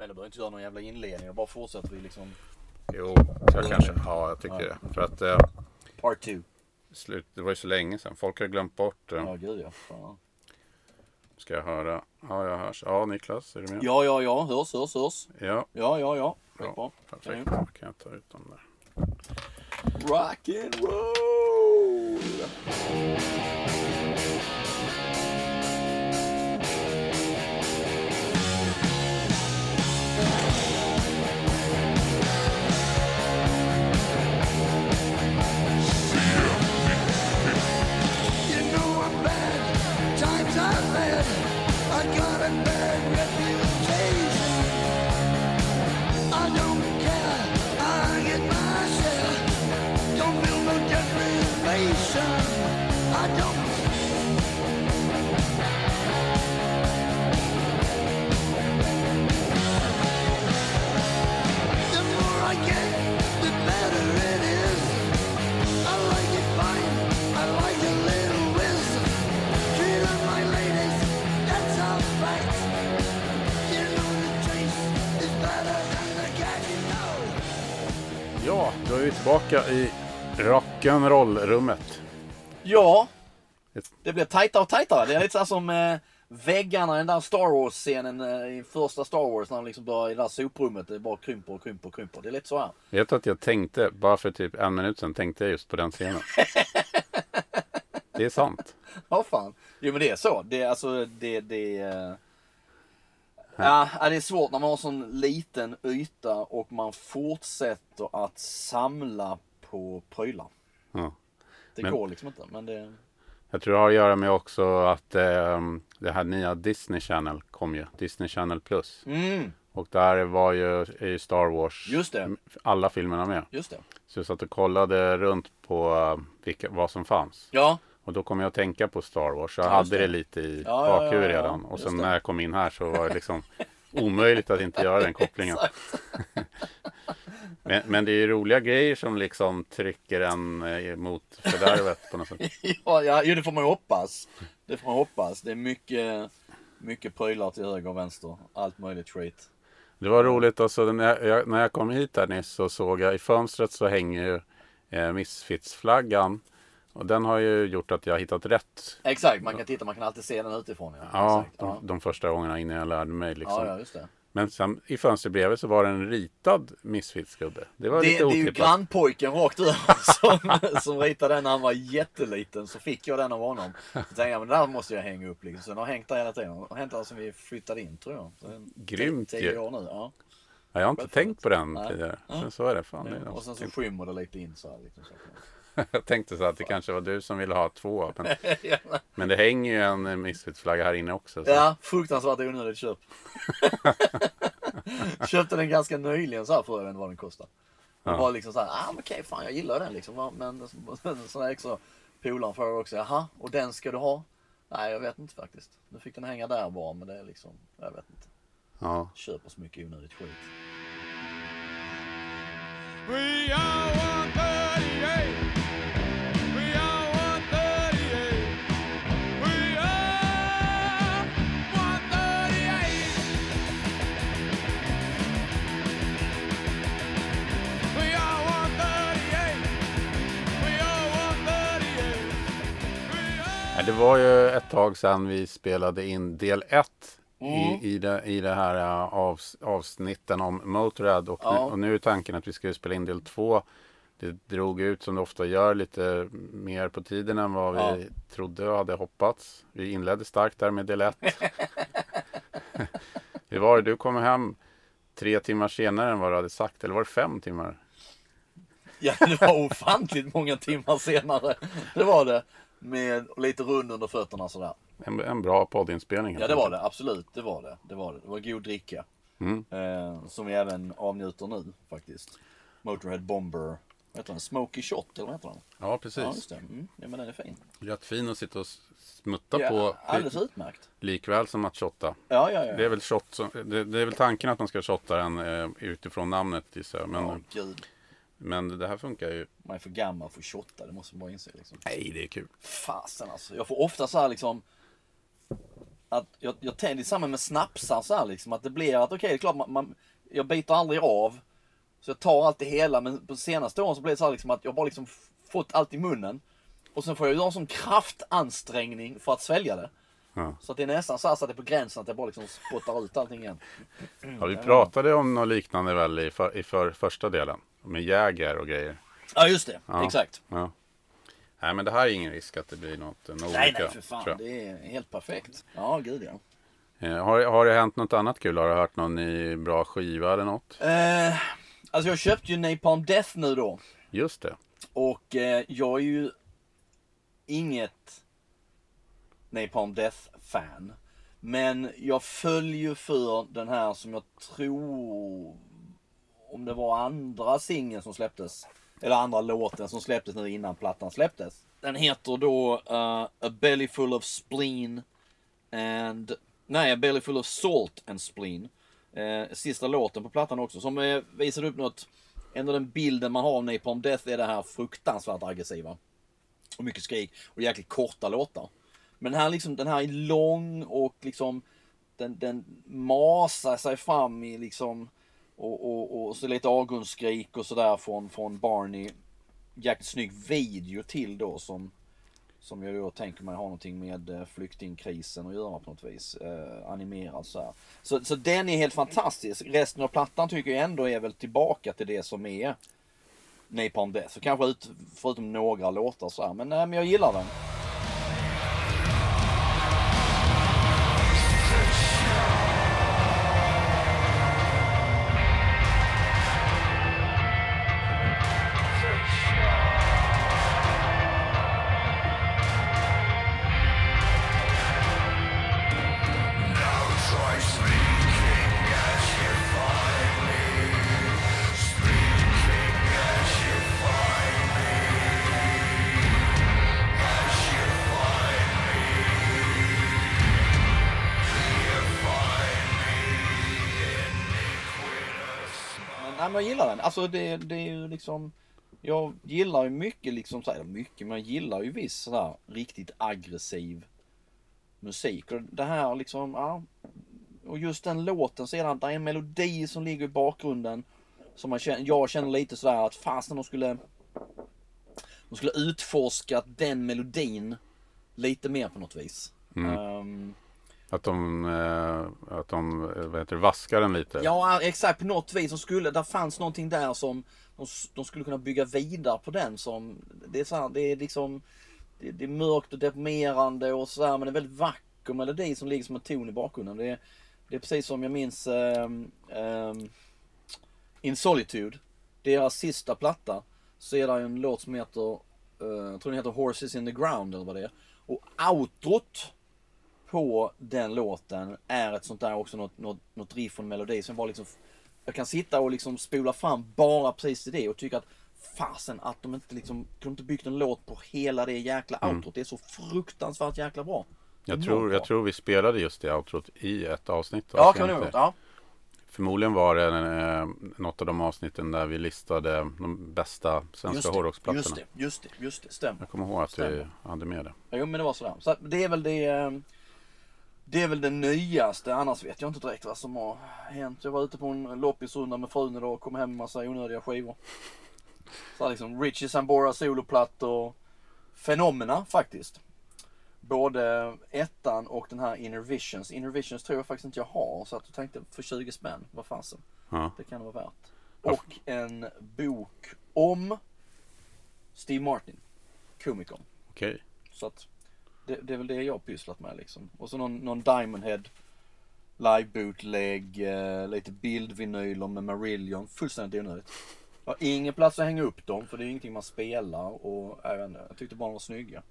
Men du behöver inte göra någon jävla inledning. och Bara fortsätter vi liksom Jo, jag kanske. Ja, jag tycker Ja. det. För att eh, part two. slut, det var ju så länge sedan. Folk har glömt bort. Eh, Ja, gud ja. Fan. Ska jag höra? Ja, jag hörs. Ja, Niklas, är du med? Ja, ja, ja. Hörs, hörs, hörs. Ja, Ja, ja, ja. bra. Skitbra. Perfekt. Då kan jag ta ut dem där. Rock and roll! Tillbaka i rock'n'roll-rummet. Ja, det blir tajtare och tajtare. Det är lite så som eh, väggarna i den där Star Wars-scenen eh, i första Star Wars när de liksom börjar i det där soprummet. Det bara krymper och krymper och krymper. Det är lite så här. Vet du att jag tänkte, bara för typ en minut sedan, tänkte jag just på den scenen. Det är sant. Ja, fan. Jo, men det är så. Det är alltså, det, det är... Ja, det är svårt när man har sån liten yta och man fortsätter att samla på prylar. Ja. Det Men- går liksom inte, men det... Jag tror det har att göra med också att eh, det här nya Disney Channel kom ju. Disney Channel Plus. Mm, Och där var ju i Star Wars alla filmerna med. just det. Så jag satt och kollade runt på eh, vilka, vad som fanns. Ja, Och då kom jag att tänka på Star Wars. Jag Ja, hade det. lite i Ja, bakhuvudet ja, redan. Och sen när jag kom in här så var det liksom omöjligt att inte göra den kopplingen. Men, men det är ju roliga grejer som liksom trycker en eh, mot fördärvet på något sätt. ja, ja, det får man ju hoppas. Det får man hoppas. Det är mycket, mycket prylar till höger och vänster. Allt möjligt skit. Det var roligt alltså när jag, när jag kom hit här nyss så såg jag i fönstret så hänger ju eh, Misfits-flaggan. Och den har ju gjort att jag har hittat rätt. Exakt, man kan titta, man kan alltid se den utifrån. Ja, Ja, de, ja. de första gångerna innan jag lärde mig liksom. ja, ja, just det. Men sen i fönstret bredvid så var det en ritad Misfits-gubbe. Det var Det, lite det är ju otippat. grannpojken rakt över som, som ritade den när han var jätteliten. Så fick jag den av honom. Så tänkte jag, men den där måste jag hänga upp liksom. Så den har hängt där hela tiden. Den har hängt där sen vi flyttade in tror jag. Så en- Grymt ju. år nu. Ja. Ja, jag har inte Självfallet. tänkt på den tidigare. Sen så är det. Fan, det är Och sen så något. skymmer det lite in så här. Liksom, så. jag tänkte så att det kanske var du som ville ha två. Men, men det hänger ju en missfit-flagga här inne också. Så. Ja, fruktansvärt onödigt köp. Köpte den ganska nyligen så här för jag vet inte vad den kostar. Det ja. var liksom såhär, ah, okej okay, fan jag gillar den liksom. Men sån här extra polaren frågade också, jaha och den ska du ha? Nej jag vet inte faktiskt. Nu fick den hänga där bara men det är liksom, jag vet inte. Ja. Köper så mycket onödigt skit. We all want Det var ju ett tag sedan vi spelade in del 1 Mm. i, i, det, i det här uh, avs, avsnitten om Motörhead. Och, Ja. nu, och nu är tanken att vi ska spela in del 2. Det drog ut som det ofta gör lite mer på tiden än vad vi Ja. trodde och hade hoppats. Vi inledde starkt där med del 1. Hur var det? Du kom hem tre timmar senare än vad du hade sagt. Eller var det fem timmar? Ja det var ofantligt många timmar senare. Det var det. Med lite rund under fötterna sådär. En, en bra poddinspelning. Ja det var det, absolut. Det var det. Det var, det. det var god dricka. Mm. Eh, som vi även avnjuter nu faktiskt. Motorhead Bomber. Vad heter den? Smoky Shot eller vad heter den? Ja, precis. Ja just det. Mm. Ja men den är fin. Rätt fin att sitta och smutta Ja, på. alldeles utmärkt. Likväl som att shotta. Ja ja ja. Det är väl shot som, det, det är väl tanken att man ska shotta den eh, utifrån namnet gissar jag. Men, Ja gud. Men det här funkar ju. Man är för gammal för att shotta, det måste man bara inse liksom. Nej, det är kul. Fasen alltså. Jag får ofta så här liksom. att jag, jag är samma med snapsar så här liksom. Att det blir att okej, det är klart man, man, jag biter aldrig av. Så jag tar allt det hela. Men på senaste åren så blir det så här liksom att jag bara liksom fått allt i munnen. Och sen får jag göra en sån kraftansträngning för att svälja det. Ja. Så att det är nästan så, så att det är på gränsen att jag bara liksom spottar ut allting igen. Ja, vi pratade om något liknande väl i, för, i för, första delen. Med Jäger och grejer. Ja just det, Ja. exakt. Ja. Nej men det här är ingen risk att det blir något, en olycka. Nej nej för fan, det är helt perfekt. Ja gud ja. Eh, Har, har det hänt något annat kul? Har du hört någon ny bra skiva eller något? Eh, alltså jag köpte ju Napalm Death nu då. Just det. Och eh, jag är ju inget Napalm Death-fan. Men jag följer för den här som jag tror, om det var andra singeln som släpptes. Eller andra låten som släpptes nu innan plattan släpptes. Den heter då uh, A Belly Full of Spleen and... Nej, A Belly Full of Salt and Spleen. Uh, sista låten på plattan också som uh, visar upp något Ändå den bilden man har av Napalm Death är det här fruktansvärt aggressiva. Och mycket skrik och jäkligt korta låtar. Men den här, liksom, den här är lång och liksom den, den masar sig fram i liksom och, och, och så lite avgrundsskrik och sådär från, från Barney. Jäkligt snygg video till då som som jag då tänker mig har någonting med eh, flyktingkrisen att göra på något vis. Eh, animerad så här. Så, så den är helt fantastisk. Resten av plattan tycker jag ändå är väl tillbaka till det som är Napalm Death. Så kanske ut, förutom några låtar så här. Men, nej, men jag gillar den. Alltså det, det är ju liksom. Jag gillar ju mycket liksom, så här, mycket, men jag gillar ju viss sådär riktigt aggressiv musik. Och det här liksom, ja. Och just den låten sedan, där är en melodi som ligger i bakgrunden. Som man känner, jag känner lite sådär att fasen de skulle De skulle utforskat den melodin lite mer på något vis. Ehm, att de, eh, att de eh, vad heter det, vaskar den lite. Ja eh, exakt på något vis. Som skulle, där fanns någonting där som de, de skulle kunna bygga vidare på den som. Det är, så här, det är liksom det, det är mörkt och deprimerande och sådär men det är väldigt vacker melodi som ligger som en ton i bakgrunden. Det är, det är precis som jag minns um, um, In Solitude. Deras sista platta. Så är det en låt som heter, uh, jag tror den heter Horses in the ground eller vad det är. Och outrot på den låten är ett sånt där också något, något, något riff och en melodi som bara liksom Jag kan sitta och liksom spola fram bara precis till det och tycka att fasen att de inte liksom kunde inte byggt en låt på hela det jäkla outrot. Det är så fruktansvärt jäkla bra. jag, tror, jag tror vi spelade just det outrot i ett avsnitt. Ja kan gjort. Ja. Förmodligen var det eh, något av de avsnitten där vi listade de bästa svenska det, hårdrocksplattorna. just det, just det, just det, stämmer. Jag kommer ihåg att vi Stämmer. hade med det. Jo men det var sådär. Så det är väl det eh, Det är väl det nyaste, annars vet jag inte direkt vad som har hänt. Jag var ute på en loppisrunda med frun idag och kom hem med massa onödiga skivor. Så här liksom Richie Sambora soloplattor. Fenomena faktiskt. Både ettan och den här Inner Visions. Inner Visions tror jag faktiskt inte jag har. Så att jag tänkte för 20 spänn, vad fasen. Ja. Det kan det vara värt. Och en bok om Steve Martin. Komikern. Okej. Så att det, det är väl det jag har pysslat med liksom. Och så någon, någon Diamond Head live bootleg, eh, lite bildvinyler med Marillion. Fullständigt onödigt. Jag har ingen plats att hänga upp dem för det är ingenting man spelar och jag, vet inte, jag tyckte bara de var snygga.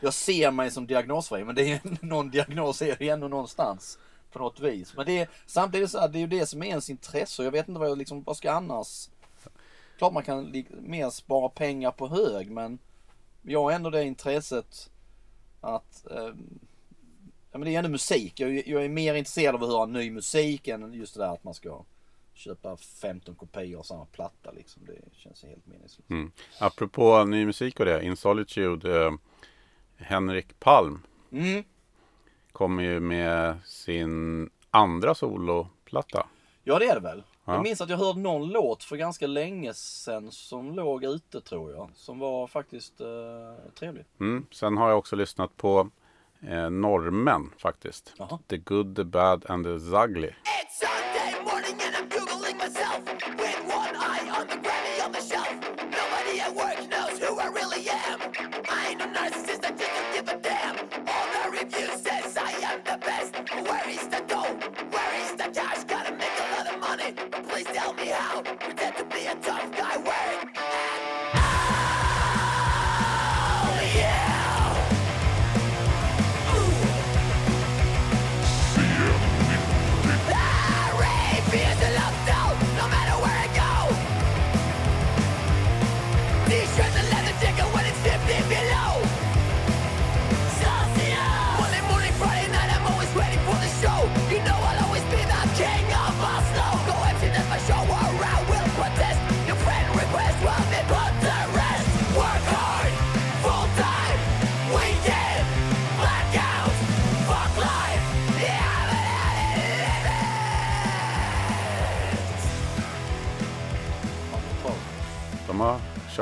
Jag ser mig som diagnosfri men det är någon diagnos är det ändå någonstans. På något vis. Men det är samtidigt så här, det är ju det som är ens intresse och jag vet inte vad jag liksom, vad ska jag annars? Klart man kan mer spara pengar på hög men jag har ändå det intresset att eh, ja, men det är ändå musik. Jag, är- jag är mer intresserad av att höra ny musik än just det där att man ska köpa 15 kopior av samma platta liksom. Det känns helt meningslöst. Mm. Apropå ny musik och det. In Solitude. Eh, Henrik Palm. Mm. kommer ju med sin andra soloplatta. Ja det är det väl. Ja. Jag minns att jag hörde någon låt för ganska länge sedan som låg ute tror jag. Som var faktiskt eh, trevlig. Mm. Sen har jag också lyssnat på eh, norrmän faktiskt. Jaha. The Good, The Bad and The Ugly. Pretend to be a tough guy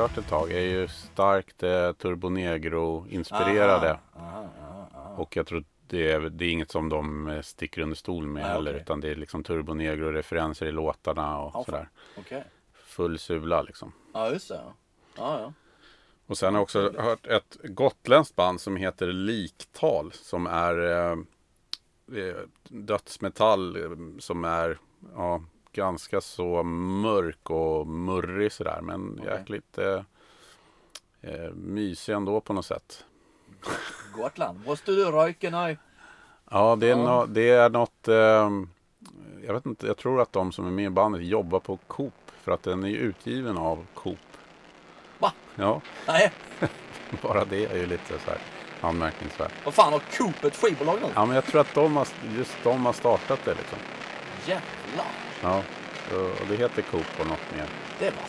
kört ett tag. Är ju starkt eh, Turbo Negro-inspirerade. Aha, aha, aha, aha. Och jag tror det är, det är inget som de eh, sticker under stol med Nej, heller. okej. Utan det är liksom Turbo Negro-referenser i låtarna och fan. sådär. Okej. Full sula liksom. Ja just det. Ja, ja. ja. Och sen har jag också hört ett gotländskt band som heter Liktal. Som är eh, eh, dödsmetall eh, som är ja, ganska så mörk och murrig sådär. Men Okej. jäkligt eh, eh, mysig ändå på något sätt. Gotland. Måste du röka nu? Ja, det är. Nå, det är något. ehm, jag vet inte. Jag tror att de som är med i bandet jobbar på Coop. För att den är ju utgiven av Coop. Va? Ja, Nej, bara det är ju lite så här anmärkningsvärt. vad fan har Coop ett skivbolag nu? Ja, men jag tror att de har, just de har startat det liksom. Jävlar. Ja, och det heter Coop och något mer. Det var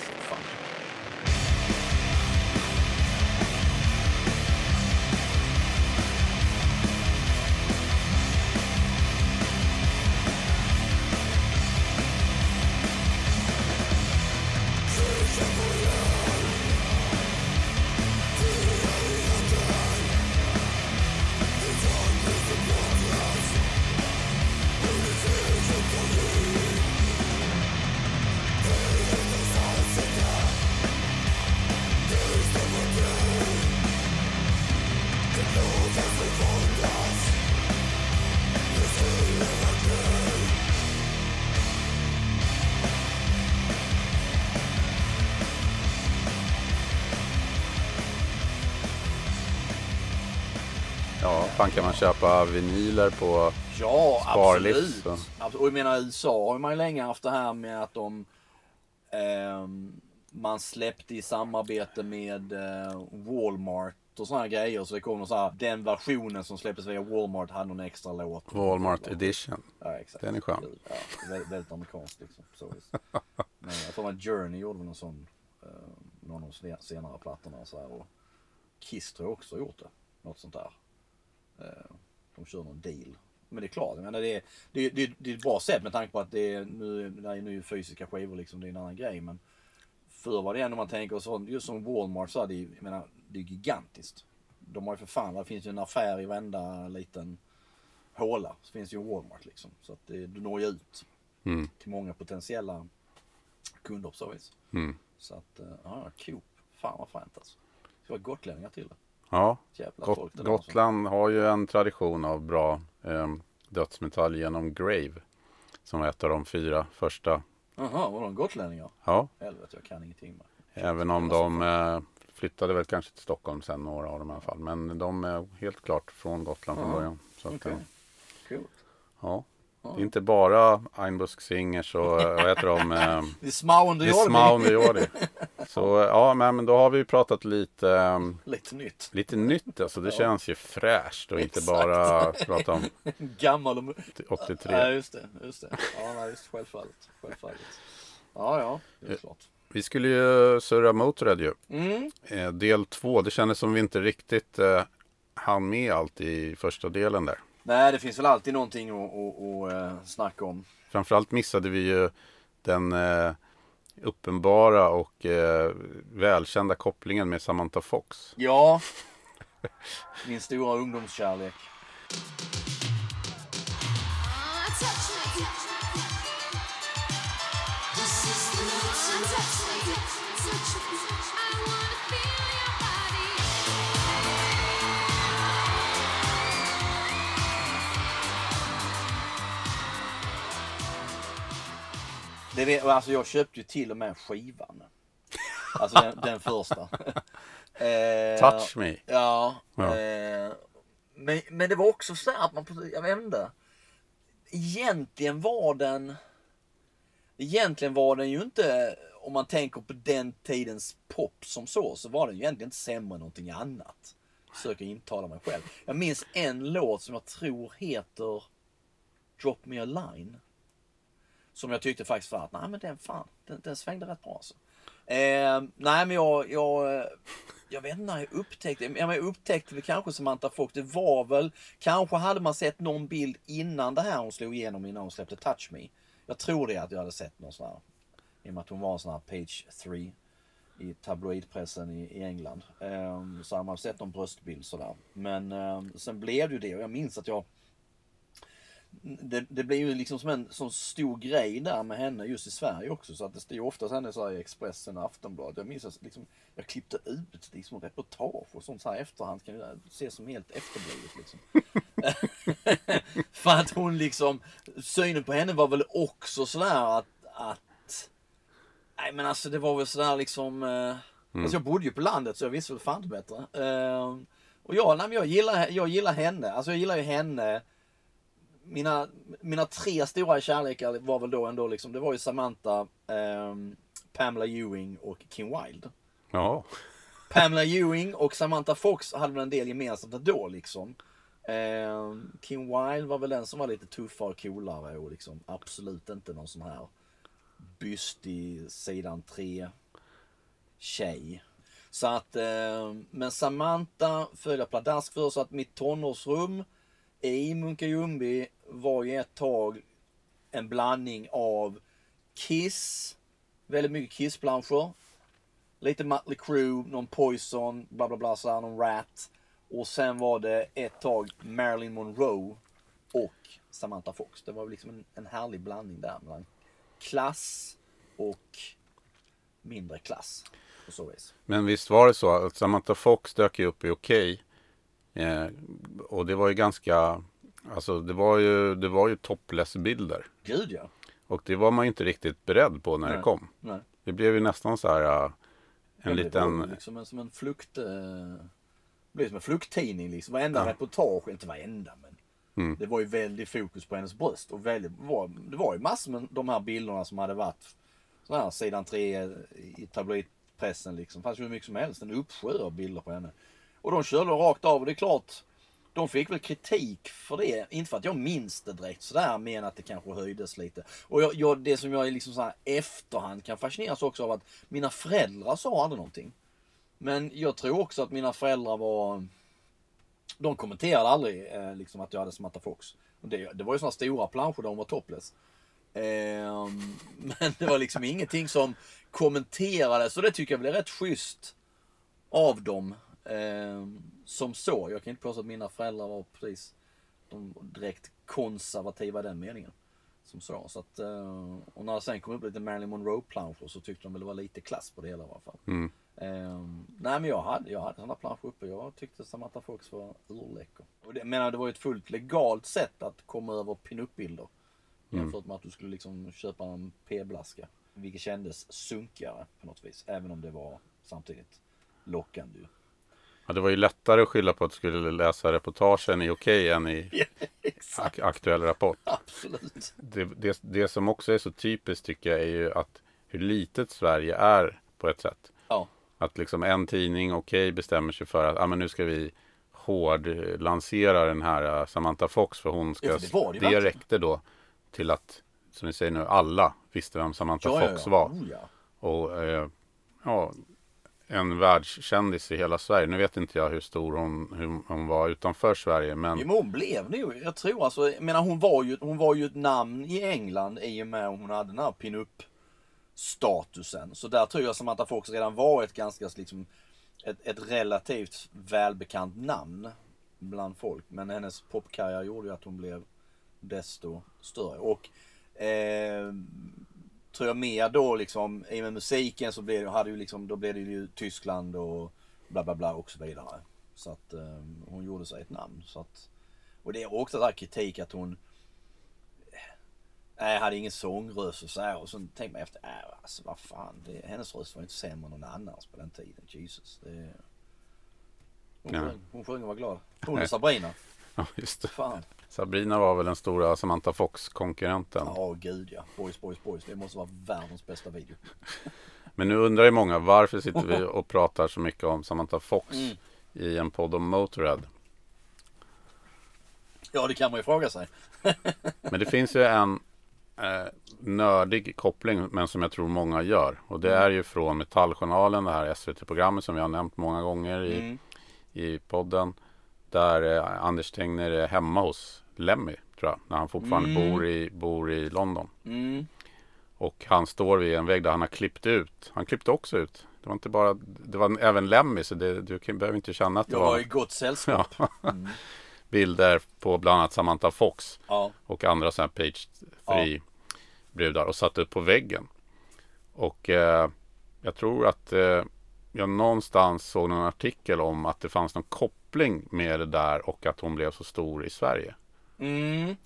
fan. Kan man köpa vinyler på Ja, Sparlivs, absolut. så. Absolut. Och jag menar i USA har man ju länge haft det här med att de ehm, man släppte i samarbete med eh, Walmart och sådana grejer. Så det kom någon så här, den versionen som släpptes via Walmart hade någon extra låt. Walmart Edition. Ja, exakt. Den är skön. Ja, väldigt, väldigt amerikanskt liksom. Så. Men jag tror att Journey gjorde någon sån, eh, någon av de senare plattorna och så här. Och Kiss tror jag också gjort det. Något sånt där. Eh, de kör någon deal. Men det är klart, jag menar, det, är, det, är, det, det är ett bra sätt med tanke på att det är nu, det är nu fysiska skivor liksom, det är en annan grej. Men förr var det ändå man tänker så, just som Walmart så det, ju- jag menar, det är gigantiskt. De har ju för fan, det finns ju en affär i varenda liten håla. Så finns ju en Walmart liksom. Så att det, du når ju ut Mm. till många potentiella kunder på så vis. Mm. Så att, eh, ja, Coop. Fan vad fränt alltså. Det ska vara gotlänningar till det. Ja, Got- folk. Gotland har ju en tradition av bra eh, dödsmetall genom Grave. Som var ett av de fyra första. Jaha, var de gotlänningar? Ja, Helvete, jag kan ingenting med. även om de eh, flyttade väl kanske till Stockholm sen, några av dem i alla fall. Men de är helt klart från Gotland från Ja, början. Så att, Okej. eh, Coolt. ja. Det är inte bara Einbusk Singers och eh, vad heter de? Eh, Det är Smaun gör det. Så ja, men, då har vi praut lite, eh, Lite nytt. lite nytt. Alltså det Ja. känns ju fräscht och inte bara prata om Gammal och... 83. Ja, just det. Just det. Ja, just självfallet. Självfallet. Ja, ja, det är klart. Vi skulle ju surra Motörhead ju. Mm. Eh, del två, det kändes som vi inte riktigt eh, hann med allt i första delen där. Nej, det finns väl alltid någonting att, att, att eh, snacka om. Framförallt missade vi ju den eh, uppenbara och eh, välkända kopplingen med Samantha Fox. Ja, min stora ungdomskärlek. Det vet, alltså jag köpte ju till och med skivan. Alltså den, den första. Eh, Touch me. Ja. Ja. Eh, men, men det var också så här att man, jag vet inte. Egentligen var den, egentligen var den ju inte, om man tänker på den tidens pop som så, så var den ju egentligen inte sämre än någonting annat. Försöker intala mig själv. Jag minns en låt som jag tror heter Drop Me A Line. Som jag tyckte faktiskt var att, nej men den fan, den, den svängde rätt bra alltså. Eh, nej men jag, jag, jag vet inte när jag upptäckte, jag men jag upptäckte väl kanske Samantha Fox. Det var väl, kanske hade man sett någon bild innan det här hon slog igenom innan hon släppte Touch Me. Jag tror det att jag hade sett någon sån här, i och med att hon var en sån här page 3 i tabloidpressen i, i England. Eh, så hade man sett någon bröstbild sådär. Men eh, sen blev det ju det och jag minns att jag det, det blir ju liksom som en sån stor grej där med henne just i Sverige också. Så att det står ju oftast henne så här i Expressen och Aftonbladet. Jag minns att liksom, jag klippte ut liksom reportage och sånt så här efterhand kan ju se som helt efterblivet liksom. För att hon liksom, synen på henne var väl också sådär att, att Nej men alltså det var väl sådär liksom, eh, alltså jag bodde ju på landet så jag visste väl fan bättre. Eh, och jag, nej, jag, gillar, jag gillar henne, alltså jag gillar ju henne mina, mina tre stora kärlekar var väl då ändå liksom, det var ju Samantha, ehm, Pamela Ewing och Kim Wilde. Ja, Pamela Ewing och Samantha Fox hade väl en del gemensamt då liksom. Ehm, Kim Wilde var väl den som var lite tuffare och coolare och liksom absolut inte någon sån här bystig sidan 3 tjej. Så att, ehm, men Samantha föll jag pladask för så att mitt tonårsrum i Munka-Ljungby var ju ett tag en blandning av Kiss, väldigt mycket Kiss-planscher, lite Mötley Crüe, någon Poison, bla bla bla, så här, någon Rat. Och sen var det ett tag Marilyn Monroe och Samantha Fox. Det var liksom en, en härlig blandning där mellan klass och mindre klass. Så vis. men visst var det så att Samantha Fox dök ju upp i Okej. Eh, och det var ju ganska, alltså det var ju, det var ju topless-bilder. Gud ja. Och det var man ju inte riktigt beredd på när det Nej. kom. Nej. Det blev ju nästan så här äh, en det var liten, liksom en, som en flukt... Eh, det blev som en flukttidning liksom. Varenda Ja. reportage, inte varenda men. Mm. Det var ju väldigt fokus på hennes bröst. Och väldigt, var, det var ju massor med de här bilderna som hade varit sådana här sidan tre i tabloidpressen liksom. Det fanns ju hur mycket som helst. En uppsjö av bilder på henne. Och de körde rakt av och det är klart. De fick väl kritik för det. Inte för att jag minns det direkt sådär men att det kanske höjdes lite. Och jag, jag, det som jag i liksom så här efterhand kan fascineras också av att mina föräldrar sa aldrig någonting. Men jag tror också att mina föräldrar var... De kommenterade aldrig eh, liksom att jag hade Samantha Fox. Det, det var ju sådana stora planscher där hon var topless. Eh, men det var liksom ingenting som kommenterades och det tycker jag väl är rätt schysst av dem. Ehm, som så. Jag kan inte påstå att mina föräldrar var precis de direkt konservativa i den meningen. Som så. så att, eh, och när det sen kom upp lite Marilyn Monroe-planscher så tyckte de väl det var lite klass på det hela i alla fall. mm, Ehm, nej men jag hade, jag hade sådana planscher uppe. Jag tyckte Samantha Fox var urläcker. Och det, menar, det var ju ett fullt legalt sätt att komma över pinup-bilder. Jämfört med att du skulle liksom köpa en p-blaska. Vilket kändes sunkigare på något vis. Även om det var samtidigt lockande ju. Ja, det var ju lättare att skylla på att du skulle läsa reportagen i Okej än i ak- aktuell rapport. Absolut. Det, det, det som också är så typiskt tycker jag är ju att hur litet Sverige är på ett sätt. Ja. Att liksom en tidning, Okej, bestämmer sig för att ah, men nu ska vi hård lansera den här eh, Samantha Fox för hon ska... Ja, för det var det det räckte då till att, som ni säger nu, alla visste vem Samantha Ja, Fox ja. var. Oh. Och eh, ja, en världskändis i hela Sverige. Nu vet inte jag hur stor hon, hur hon var utanför Sverige. Men Jo, men hon blev nog, jag tror alltså, jag menar hon var ju, hon var ju ett namn i England i och med att hon hade den här pinup statusen. Så där tror jag Samantha Fox redan var ett ganska liksom, ett, ett relativt välbekant namn bland folk. Men hennes popkarriär gjorde ju att hon blev desto större. Och eh, tror jag mer då liksom, i och med musiken så blev, hade ju liksom, då blev det ju Tyskland och bla bla bla och så vidare. Så att eh, hon gjorde sig ett namn. Så att, och det är också där kritik att hon Nej, hade ingen sångröst och så här. Och så tänkte man efter, äh, alltså vad fan. Det, hennes röst var inte sämre än någon annans på den tiden. Jesus. Det, hon, Ja. sjöng, hon sjöng och var glad. Hon och Sabrina. ja, just det. Fan. Sabrina var väl den stora Samantha Fox-konkurrenten. Ja, gud ja. Boys, boys, boys. Det måste vara världens bästa video. Men nu undrar ju många varför sitter vi och pratar så mycket om Samantha Fox Mm. i en podd om Motörhead. Ja, det kan man ju fråga sig. Men det finns ju en eh, nördig koppling, men som jag tror många gör. Och det är ju från Metalljournalen, det här SVT-programmet som vi har nämnt många gånger i, Mm. i podden. Där eh, Anders Tegner är hemma hos Lemmy, tror jag, när han fortfarande Mm. bor, i, bor i London. Mm. Och han står vid en vägg där han har klippt ut. Han klippte också ut. Det var inte bara, det var även Lemmy, så det, du kan, behöver inte känna att det Jag var var i gott sällskap. ja, Mm. bilder på bland annat Samantha Fox. Ja. och andra sådana här page 3 brudar och satte upp på väggen. Och eh, jag tror att eh, jag någonstans såg någon artikel om att det fanns någon koppling med det där och att hon blev så stor i Sverige. Mm.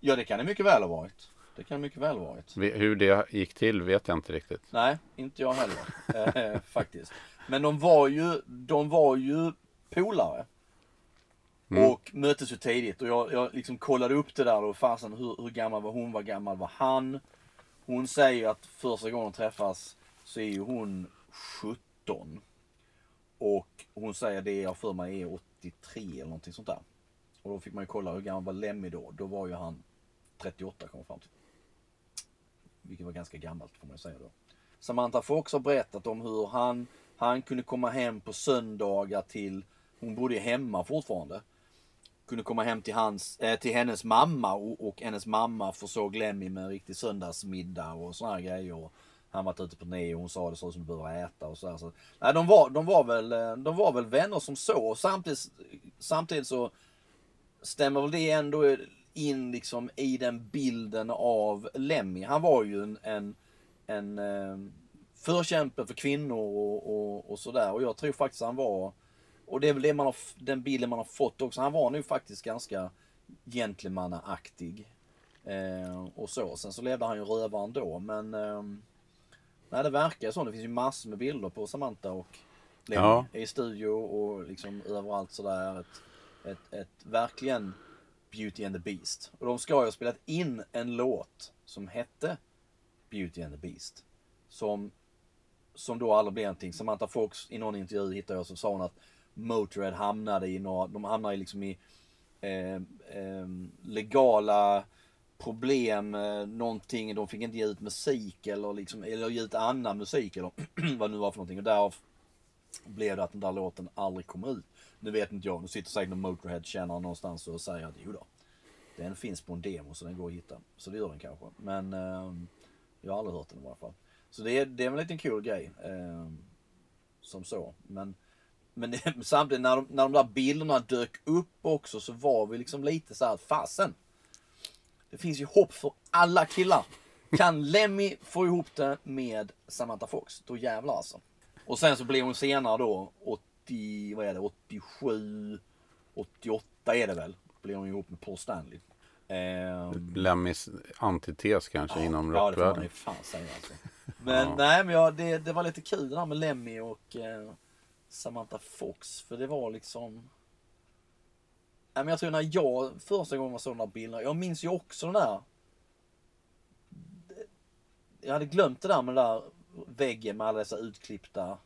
Ja, det kan det mycket väl ha varit. Det kan det mycket väl ha varit. Hur det gick till vet jag inte riktigt. Nej, inte jag heller. eh, faktiskt. Men de var ju, de var ju polare. Mm. Och möttes ju tidigt. Och jag, jag liksom kollade upp det där och fasen hur, hur gammal var hon, vad gammal var han? Hon säger att första gången de träffas så är ju hon 17. Och hon säger det jag för mig är 83 eller någonting sånt där. Och då fick man ju kolla hur gammal var Lemmy då. Då var ju han 38 kom jag fram till. Vilket var ganska gammalt får man ju säga då. Samantha Fox har berättat om hur han, han kunde komma hem på söndagar till, hon bodde ju hemma fortfarande. Kunde komma hem till, hans, äh, till hennes mamma och, och hennes mamma försåg Lemmy med en riktig söndagsmiddag och såna här grejer. Och han var ute på turné och hon sa det så som du behöver äta och sådär. Så, nej, de, var, de, var väl, eh, de var väl vänner som så. Och samtidigt, samtidigt så stämmer väl det ändå in liksom i den bilden av Lemmy. Han var ju en, en, en eh, förkämpe för kvinnor och, och, och sådär. Och jag tror faktiskt han var, och det är väl det man har, den bilden man har fått också. Han var nu faktiskt ganska gentlemannaaktig. Eh, och så. Sen så levde han ju rövaren då. Men eh, nej, det verkar så. Det finns ju massor med bilder på Samantha och Lemmy Ja. i studio och liksom överallt sådär. Ett, ett, ett verkligen Beauty and the Beast. Och de ska ju ha spelat in en låt som hette Beauty and the Beast. Som, som då aldrig blev någonting. Samantha Fox i någon intervju hittade jag så sa hon att Motörhead hamnade i några, de hamnade liksom i eh, eh, legala problem, eh, någonting, de fick inte ge ut musik eller liksom, eller ge ut annan musik eller vad det nu var för någonting. Och därav blev det att den där låten aldrig kom ut. Nu vet inte jag, nu sitter säkert någon Motörhead-kännare någonstans och säger att jo då, den finns på en demo så den går att hitta. Så det gör den kanske. Men eh, jag har aldrig hört den i alla fall. Så det är, det är väl en liten kul grej. Eh, som så. Men, men samtidigt när de, när de där bilderna dök upp också så var vi liksom lite så här, fasen. Det finns ju hopp för alla killar. Kan Lemmy få ihop det med Samantha Fox, då jävlar alltså. Och sen så blir hon senare då 80, vad är det, 87, 88 är det väl. Blir hon ihop med Paul Stanley. Ehm, Lemmys antites kanske inom Ja, det får man rockvärlden. ju fan säga alltså. Men Ja. nej, men ja, det, det var lite kul det där med Lemmy och eh, Samantha Fox. För det var liksom... Nej, men jag tror när jag första gången såg de där bilderna. Jag minns ju också den där... Jag hade glömt det där med den där väggen med alla dessa utklippta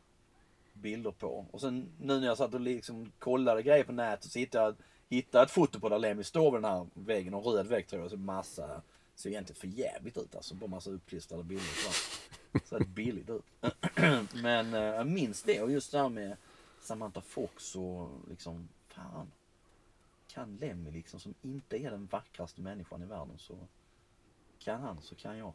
bilder på. Och sen nu när jag satt och liksom kollade grejer på nätet så hittade jag hittade ett foto på där Lemmy står vid den här väggen. och röd vägg tror jag. Så massa, ser egentligen för jävligt ut alltså. Bara massa uppklistrade bilder. Så. Ser billigt ut. Men eh, jag minns det och just det här med Samantha Fox och liksom, fan. Kan Lemmy liksom som inte är den vackraste människan i världen så kan han så kan jag.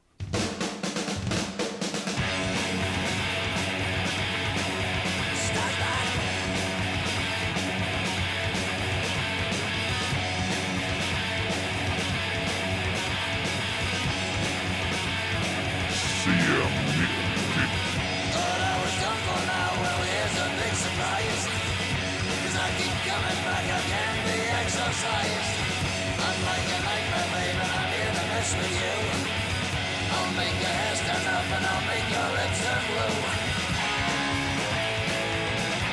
I'm like a nightmare, and I'm here to mess with you. I'll make your hair stand up and I'll make your lips turn blue.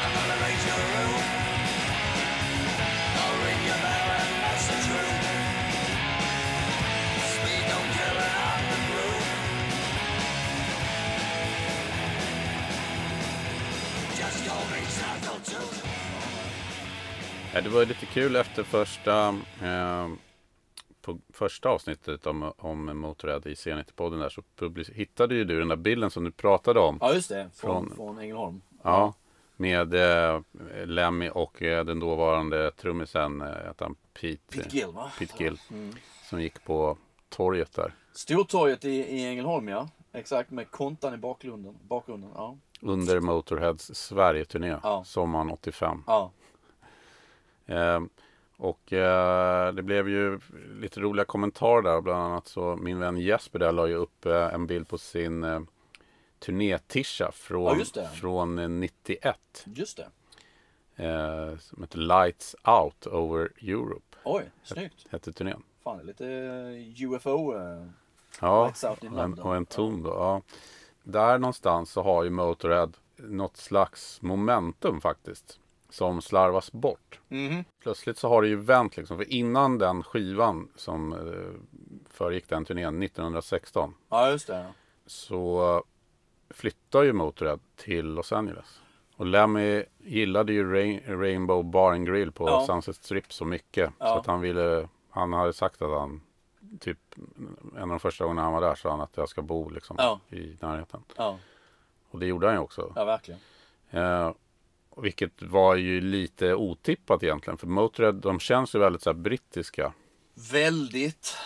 I'm gonna raise your roof. Ja, det var lite kul efter första, eh, på första avsnittet om, om Motörhead i C90-podden där så public- hittade ju du den där bilden som du pratade om. Ja just det, från, Från- från Ängelholm. Ja, med eh, Lemmy och eh, den dåvarande trummisen, eh, han Pete, Pete Gill va? Pete Gill, Mm. som gick på torget där. Stortorget i, i Ängelholm ja. Exakt med kontan i bakgrunden. bakgrunden ja. Under Motorheads Sverige-turné, Ja. sommaren 85. ja. Eh, och eh, det blev ju lite roliga kommentarer där. Bland annat så min vän Jesper där la ju upp eh, en bild på sin eh, turnétisha Ja, från, det. från eh, 91. Just det. Eh, som heter Lights Out Over Europe. Oj, snyggt. Hette turnén. Fan, det är lite eh, UFO. eh, Ja, Lights Out in och en, London. och en ton då. Ja. Där någonstans så har ju Motorhead något slags momentum faktiskt. Som slarvas bort. Mhm. Plötsligt så har det ju vänt liksom. För innan den skivan som eh, föregick den turnén 1916 Ja, just det. så flyttar ju Motörhead till Los Angeles. Och Lemmy gillade ju Rain, Rainbow Bar and Grill på Ja. Sunset Strip så mycket. Ja. Så att han ville, han hade sagt att han, typ en av de första gångerna han var där sa han att jag ska bo liksom Ja. i närheten. Ja, Och det gjorde han ju också. ja verkligen. Eh, vilket var ju lite otippat egentligen. För Motörhead, de känns ju väldigt så här brittiska. Väldigt.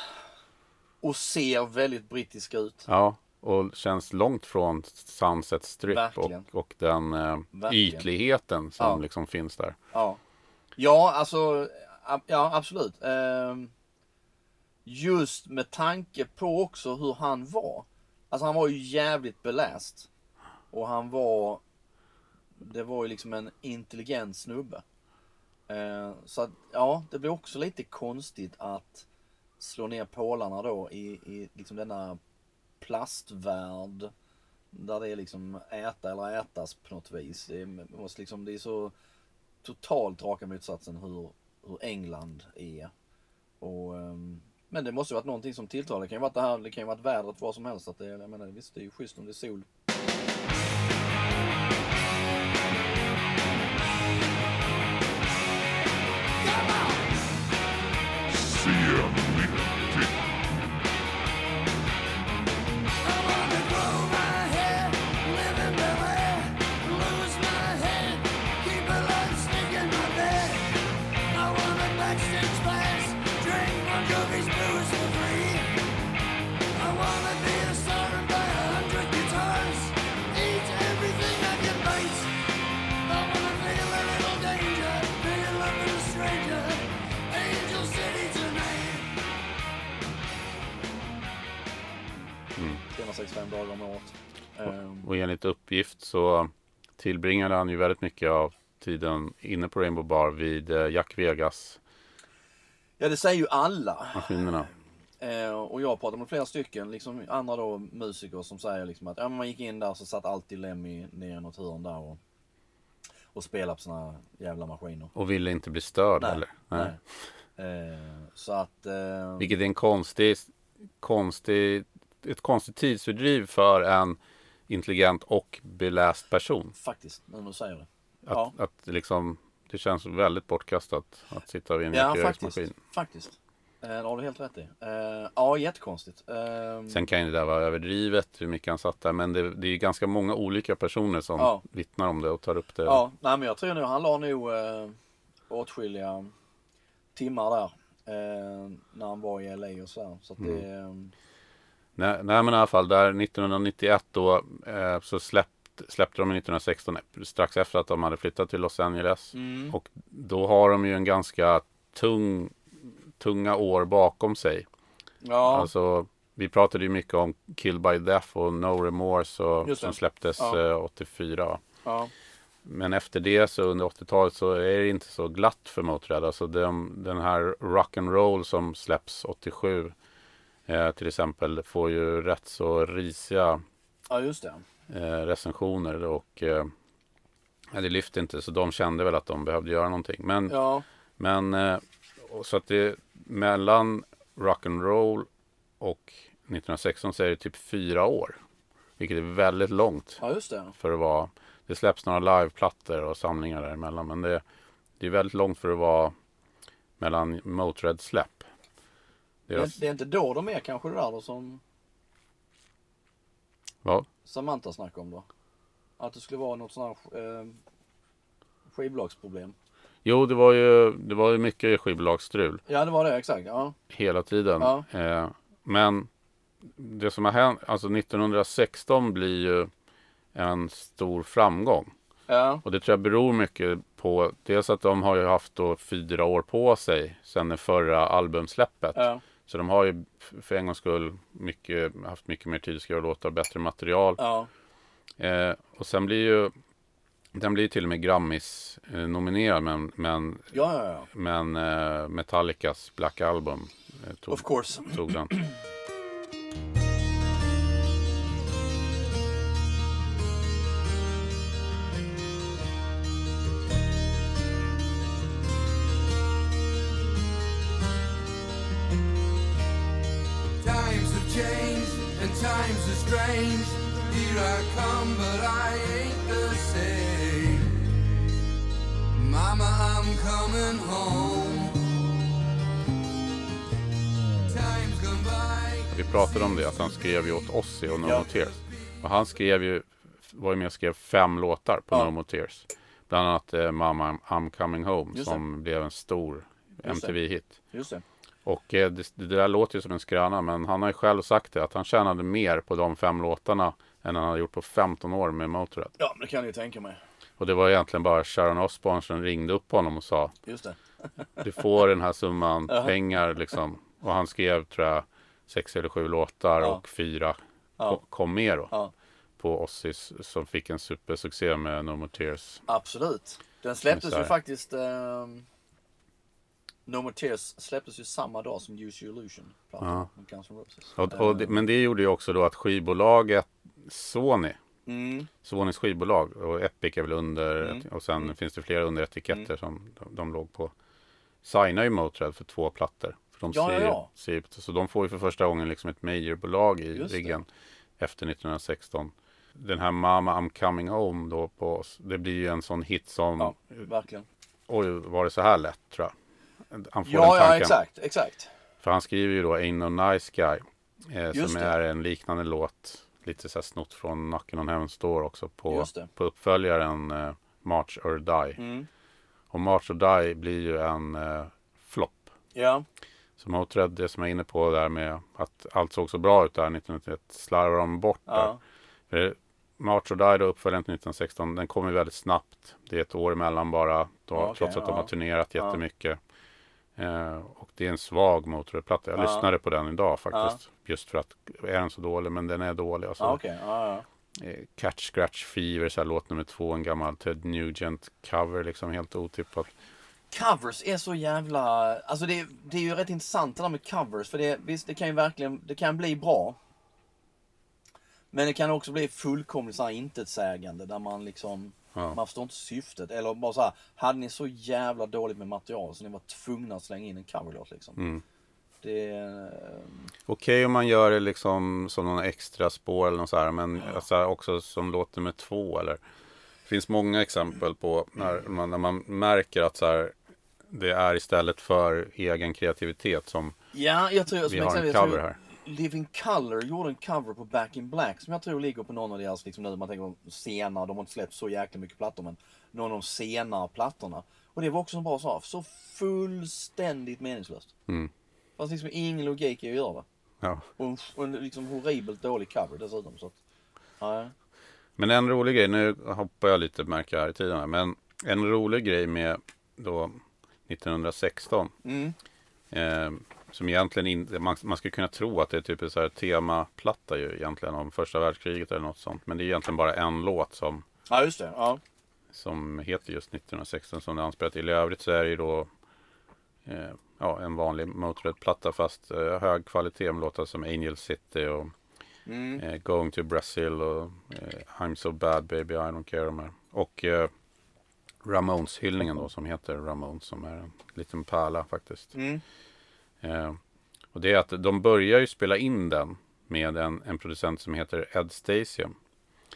Och ser väldigt brittiska ut. Ja, och känns långt från Sunset Strip och, Verkligen. och den eh, Verkligen. ytligheten som Ja. liksom finns där. Ja. Ja, alltså. Ja, absolut. Ehm, just med tanke på också hur han var. Alltså han var ju jävligt beläst. Och han var. Det var ju liksom en intelligent snubbe. Eh, så att, ja, det blir också lite konstigt att slå ner pålarna då i, i liksom denna plastvärld. Där det är liksom äta eller ätas på något vis. Det är, måste liksom, det är så totalt raka motsatsen hur, hur England är. Och, ehm, men det måste ju varit någonting som tilltalar. Det kan ju varit det här, det kan ju varit vädret, vad som helst. Att det, jag menar, visst, det är ju schysst om det är sol. 365 dagar om året. Ehm, Och enligt uppgift så tillbringade han ju väldigt mycket av tiden inne på Rainbow Bar vid eh, Jack Vegas ja, det säger ju alla. maskinerna. Eh, och jag pratat med flera stycken, liksom andra då musiker som säger liksom att ja, man gick in där så satt alltid Lemmy ner i något hörn där och, och spelade på såna jävla maskiner. Och ville inte bli störd Nej, heller. Nej. Eh, så att... Eh, Vilket är en konstig, konstig, ett konstigt tidsfördriv för en intelligent och beläst person. Faktiskt, när du säger det. Att, Ja. att liksom, det känns väldigt bortkastat att sitta vid en Ja, faktiskt. Faktiskt. Eh, det har du helt rätt i. Eh, ja, jättekonstigt. Eh, Sen kan ju det där vara överdrivet hur mycket han satt där. Men det, det är ganska många olika personer som Ja. vittnar om det och tar upp det. Ja, nej men jag tror nog han la nog eh, åtskilliga timmar där. Eh, när han var i LA och. Så att det... Mm. Eh, Nej, nej men i alla fall där 1991 då eh, så släppt, släppte de 1916 strax efter att de hade flyttat till Los Angeles. mm, Och då har de ju en ganska tung, tunga år bakom sig. ja, Alltså, vi pratade ju mycket om Kill by Death och No Remorse och, som släpptes Ja. eh, 84. ja, Men efter det så under 80-talet så är det inte så glatt för Motörhead. Alltså de, den här rock and roll som släpps 87 eh, till exempel får ju rätt så risiga ja, eh, recensioner och eh, det lyfte inte så de kände väl att de behövde göra någonting. Men, Ja, men eh, så att det mellan rock and roll och 1916 så är det typ fyra år. Vilket är väldigt långt ja just det. för att vara. Det släpps några liveplattor och samlingar däremellan. Men det, det är väldigt långt för att vara mellan Motörhead släpp. Det, Deras, det är inte då de är kanske det där då som vad? Samantha snackade om då? Att det skulle vara något sånt här eh, skivbolagsproblem. Jo, det var ju, det var ju mycket skivbolagsstrul. Ja, det var det exakt. Ja, hela tiden. Ja. Eh, men det som har hänt, alltså 1916 blir ju en stor framgång. ja, Och det tror jag beror mycket på dels att de har ju haft då fyra år på sig sedan det förra albumsläppet. ja, Så de har ju för en gångs skull mycket, haft mycket mer tid att skriva låtar, bättre material. ja, Eh, och sen blir ju den blir till och med Grammis eh, men, men, ja, ja, men eh, Metallicas Black Album eh, tog, tog den. Here I come, but I ain't the same. Mama, I'm coming home. Time's gone by. Vi pratade om det, att han skrev ju åt Ozzy och No Ja. More Tears. Och han skrev ju, var ju med och skrev fem låtar på Ja. No More Tears. Bland annat eh, Mama I'm Coming Home Just som blev en stor det. MTV-hit. Just det. Och eh, det, det där låter ju som en skröna men han har ju själv sagt det att han tjänade mer på de fem låtarna än han hade gjort på 15 år med Motörhead. Ja, det kan jag ju tänka mig. Och det var egentligen bara Sharon Osbourne som ringde upp honom och sa Just det. du får den här summan pengar liksom. Och han skrev tror jag sex eller sju låtar Ja. och fyra Ja. ko- kom med då. Ja, På Ossis som fick en supersuccé med No More Tears. absolut. Den släpptes ju faktiskt... ehm, no More Tears släpptes ju samma dag som Use Your Illusion. Ja. Och, och det, Eh, men det gjorde ju också då att skivbolaget Sony, mm, Sonys skivbolag och Epic är väl under Mm. och sen Mm. finns det flera underetiketter som de, de låg på. Signar ju Motörhead för två plattor. För de Ja, ser, ja, ja. ser, så de får ju för första gången liksom ett majorbolag i Just det. ryggen efter 1916. Den här Mama I'm coming home då på oss. Det blir ju en sån hit som, ja, verkligen. oj var det så här lätt tror jag. Han får den Ja, ja, tanken. exakt, exakt. För han skriver ju då Ain't No Nice Guy. Eh, som det. är en liknande låt. Lite så här snott från Knockin' on Heaven's Door också. På, på uppföljaren eh, March or Die. Mm. Och March or Die blir ju en eh, flopp. Ja, Så Motörhead, det som jag är inne på där med att allt såg så bra ut där 1991. Slarvar de bort där. ja, För March or Die då, uppföljaren till 1916. Den kommer väldigt snabbt. Det är ett år emellan bara. Då, okej, trots att de ja. har turnerat Ja. Eh, och det är en svag Motörhead-platta. Jag Ja. lyssnade på den idag faktiskt. Just för att, är den så dålig? Men den är dålig. Alltså, ja. Ja, ja. eh, Catch Scratch Fever, så här, låt nummer två. En gammal Ted Nugent cover. Liksom helt otippat. Covers är så jävla... Alltså det, det är ju rätt intressant det där med covers. För det, visst, det kan ju verkligen... Det kan bli bra. Men det kan också bli fullkomligt så här intetsägande där man liksom... Ja. Man förstår inte syftet. Eller bara så här, hade ni så jävla dåligt med material så ni var tvungna att slänga in en coverlåt liksom. Mm. Det... eh, Okej om man gör det liksom som någon extra spår eller något så här. Men alltså, också som låt nummer två eller. Det finns många exempel på när man, när man märker att så här. det är istället för egen kreativitet som Ja, jag tror... vi har en cover här. Living Color gjorde en cover på Back in Black som jag tror ligger på någon av deras, liksom nu man tänker på senare, de har inte släppt så jäkla mycket plattor men någon av de senare plattorna. Och det var också en bra sak, så fullständigt meningslöst. Mm. Fast liksom ingen logik i att göra det. Ja. Och en, och en liksom horribelt dålig cover dessutom. Så att, ja. Men en rolig grej, nu hoppar jag lite märker här i tiden här, men en rolig grej med då 1916 Mm. eh, som egentligen inte, man, man skulle kunna tro att det är typ en så här temaplatta ju egentligen om första världskriget eller något sånt. Men det är egentligen bara en låt som, ja, just det. Ja. som heter just 1916 som det är anspelat till. I övrigt så är det ju då eh, ja, en vanlig Motörhead-platta fast eh, hög kvalitet med låtar som Angel City och Mm. eh, Going to Brazil och eh, I'm so bad baby I don't care. de här. Och eh, Ramones-hyllningen då som heter Ramones som är en liten pärla faktiskt. Mm. Eh, och det är att de börjar ju spela in den med en, en producent som heter Ed Stasium.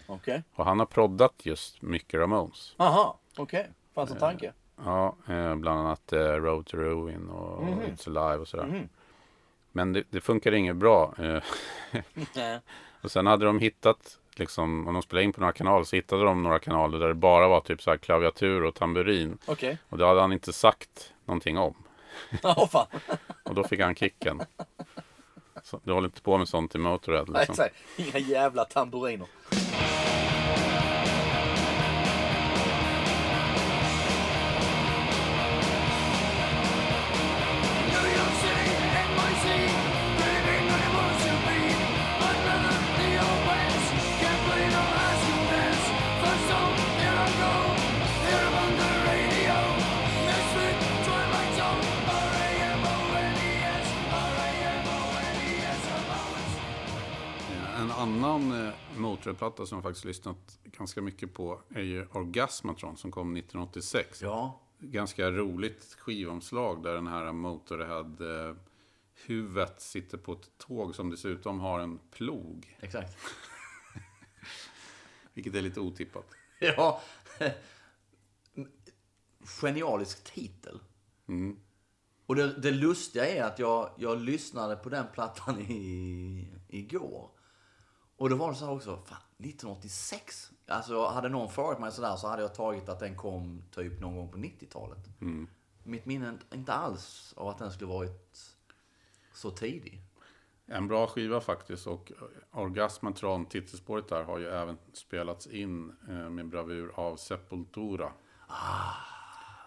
Okej. Och han har proddat just mycket Ramones. Aha, okej. Fanns en tanke? Ja, eh, bland annat eh, Road to Ruin och Mhm. It's Alive och sådär. Mhm. Men det, det funkar inget bra. Eh, och sen hade de hittat, liksom, om de spelade in på några kanaler så hittade de några kanaler där det bara var typ så klaviatur och tamburin. Okej. Och det hade han inte sagt någonting om. Ja, fan. Och då fick han kicken. Så, du håller inte på med sånt i Motörhead Nej, liksom. exakt. Inga jävla tamburiner. Motörhead-platta som jag faktiskt lyssnat ganska mycket på är ju Orgasmatron som kom 1986. Ja. Ganska roligt skivomslag där den här Motörhead eh, huvudet sitter på ett tåg som dessutom har en plog. Exakt. Vilket är lite otippat. Ja. Genialisk titel. Mm. Och det, det lustiga är att jag, jag lyssnade på den plattan i, igår. Och då var det så här också, fan, 1986? Alltså hade någon frågat mig sådär så hade jag tagit att den kom typ någon gång på 90-talet. Mitt minne inte alls av att den skulle varit så tidig. En bra skiva faktiskt och Orgasmatron, titelspåret där, har ju även spelats in eh, med bravur av Sepultura.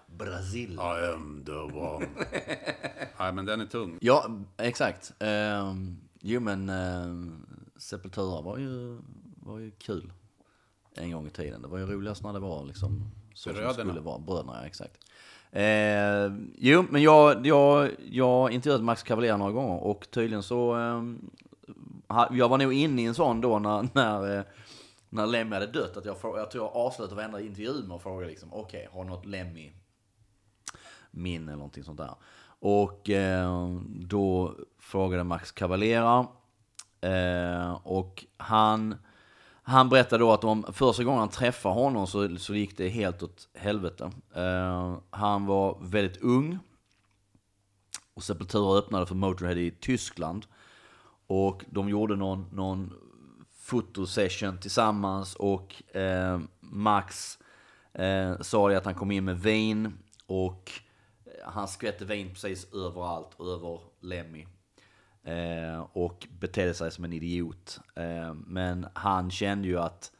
Brasil. I am the one. Nej, men den är tung. Ja, exakt. Um, jo men um, Sepultura var ju, var ju kul en gång i tiden. Det var ju roligast när det var liksom så som det Bröderna. skulle vara. Bröderna, ja exakt. Eh, jo, men jag, jag, jag har intervjuat Max Cavalera några gånger och tydligen så... ha- jag var nog inne i en sån då när, när, eh, när Lemmy hade dött. Att jag, jag tror jag avslutade varenda intervju med att fråga liksom, okej, har något Lemmy min eller någonting sånt där. Och eh, då frågade Max Cavalera eh, och han, han berättade då att om första gången han träffade honom så, så gick det helt åt helvete. Eh, han var väldigt ung och Sepultura öppnade för Motorhead i Tyskland. Och de gjorde någon, någon fotosession tillsammans och eh, Max eh, sa det att han kom in med vin och eh, han skvätte vin precis överallt, över Lemmy. Eh, och betedde sig som en idiot. Eh, men han kände ju att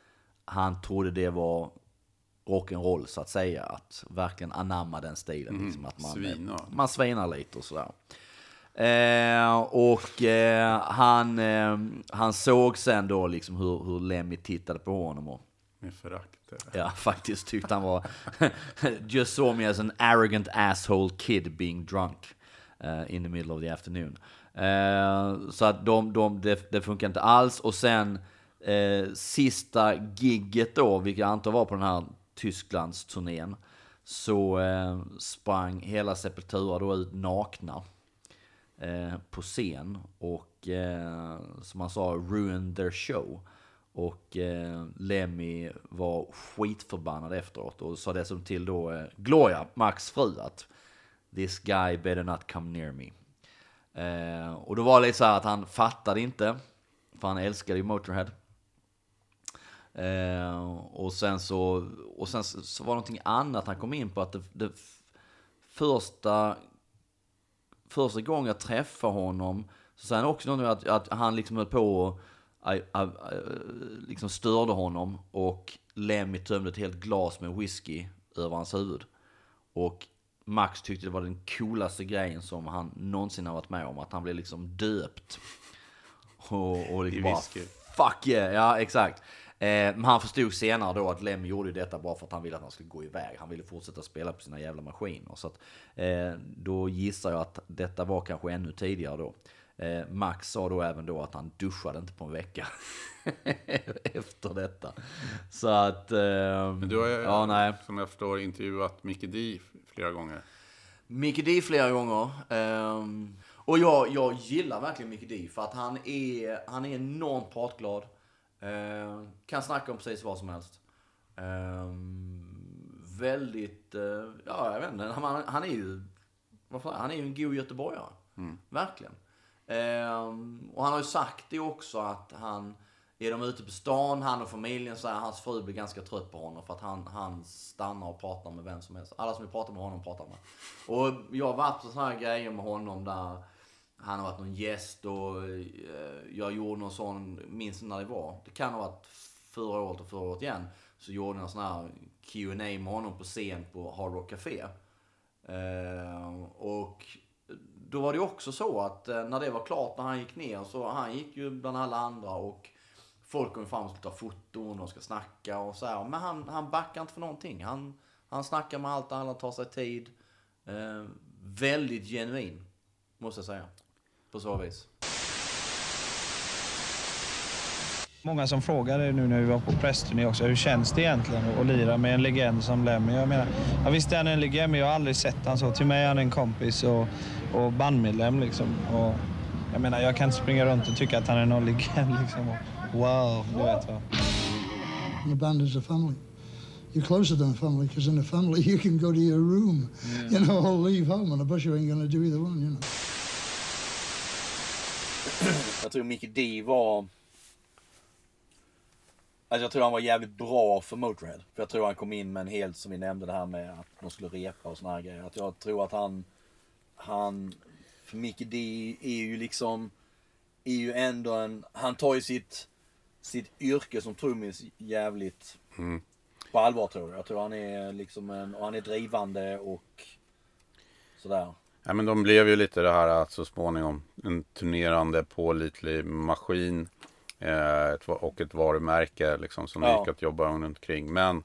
han trodde det var rock'n'roll så att säga. Att verkligen anamma den stilen. liksom, att man, svina. man svinar lite och sådär. Eh, och eh, han, eh, han såg sen då liksom hur, hur Lemmy tittade på honom och Med förakt. Ja, faktiskt tyckte han var... Just saw me as an arrogant asshole kid being drunk uh, in the middle of the afternoon. Eh, så att de, de, det, det funkar inte alls. Och sen eh, sista gigget då, vilket jag antar var på den här Tysklandsturnén, så eh, sprang hela Sepultura då ut nakna eh, på scen och eh, som han sa, ruined their show. Och eh, Lemmy var skitförbannad efteråt och sa dessutom till då eh, Gloria, Max fru, att This guy better not come near me. Eh, och då var det lite så här att han fattade inte, för han älskade ju Motorhead. Eh, och sen så, och sen så, så var det någonting annat han kom in på, att det, det första, första gången jag träffade honom, så sa han också någonting att, att han liksom höll på och I, I, I, liksom störde honom och Lemmy tömde ett helt glas med whisky över hans huvud. Och Max tyckte det var den coolaste grejen som han någonsin har varit med om, att han blev liksom döpt. Och, och liksom bara, fuck yeah, ja exakt. Eh, men han förstod senare då att Lem gjorde detta bara för att han ville att han skulle gå iväg. Han ville fortsätta spela på sina jävla maskiner. Så att, eh, då gissar jag att detta var kanske ännu tidigare då. Eh, Max sa då även då att han duschade inte på en vecka. Efter detta. Så att... Eh, Men du har ju, ja, nej. som jag förstår, intervjuat Mickey D flera gånger. Mickey D flera gånger. Ehm, och jag, jag gillar verkligen Mickey D för att han är, han är enormt pratglad. Ehm, kan snacka om precis vad som helst. Ehm, väldigt, eh, ja jag vet inte, han, han är ju, vad fan, han är ju en god göteborgare. Verkligen. Ehm, och han har ju sagt det också att han, är de ute på stan, han och familjen, så här, hans fru blir ganska trött på honom för att han, han stannar och pratar med vem som helst. Alla som vill prata med honom pratar med. Och jag har varit på sådana här grejer med honom där han har varit någon gäst och eh, jag gjorde någon sån, minns inte när det var. Det kan ha varit förra året och förra året igen. Så gjorde jag en sån här Q&A med honom på scen på Hard Rock Café. Ehm, och då var det också så att eh, när det var klart, när han gick ner, så han gick ju bland alla andra och folk kom fram och skulle ta foton och ska snacka och så här. Men han, han backar inte för någonting. Han, han snackar med allt, och alla tar sig tid. Eh, väldigt genuin, måste jag säga. På så vis. Många som frågade nu när vi var på pressturné också, hur känns det egentligen att lira med en legend som Lemmy? Jag menar, ja, visst är han en legend, men jag har aldrig sett han så. Till mig är han en kompis och, och bandmedlem liksom. Och, jag menar, jag kan inte springa runt och tycka att han är någon legend liksom. Och, wow, du vet vad. The band is a family. You're closer than a family because in a family you can go to your room, you know, or leave home. On a bus you ain't to do either one, you know. Jag tror Mickey D var... Alltså jag tror han var jävligt bra för Motörhead. För jag tror han kom in med en helt, som vi nämnde det här med att de skulle repa och såna här grejer. Att jag tror att han... Han... För Mickey D är ju liksom... Är ju ändå en... Han tar ju sitt... Sitt yrke som trummis jävligt... På allvar tror jag. Jag tror han är liksom en... Och han är drivande och... Sådär. Ja, men de blev ju lite det här att så småningom en turnerande pålitlig maskin eh, och ett varumärke liksom, som Ja. gick att jobba runt omkring. Men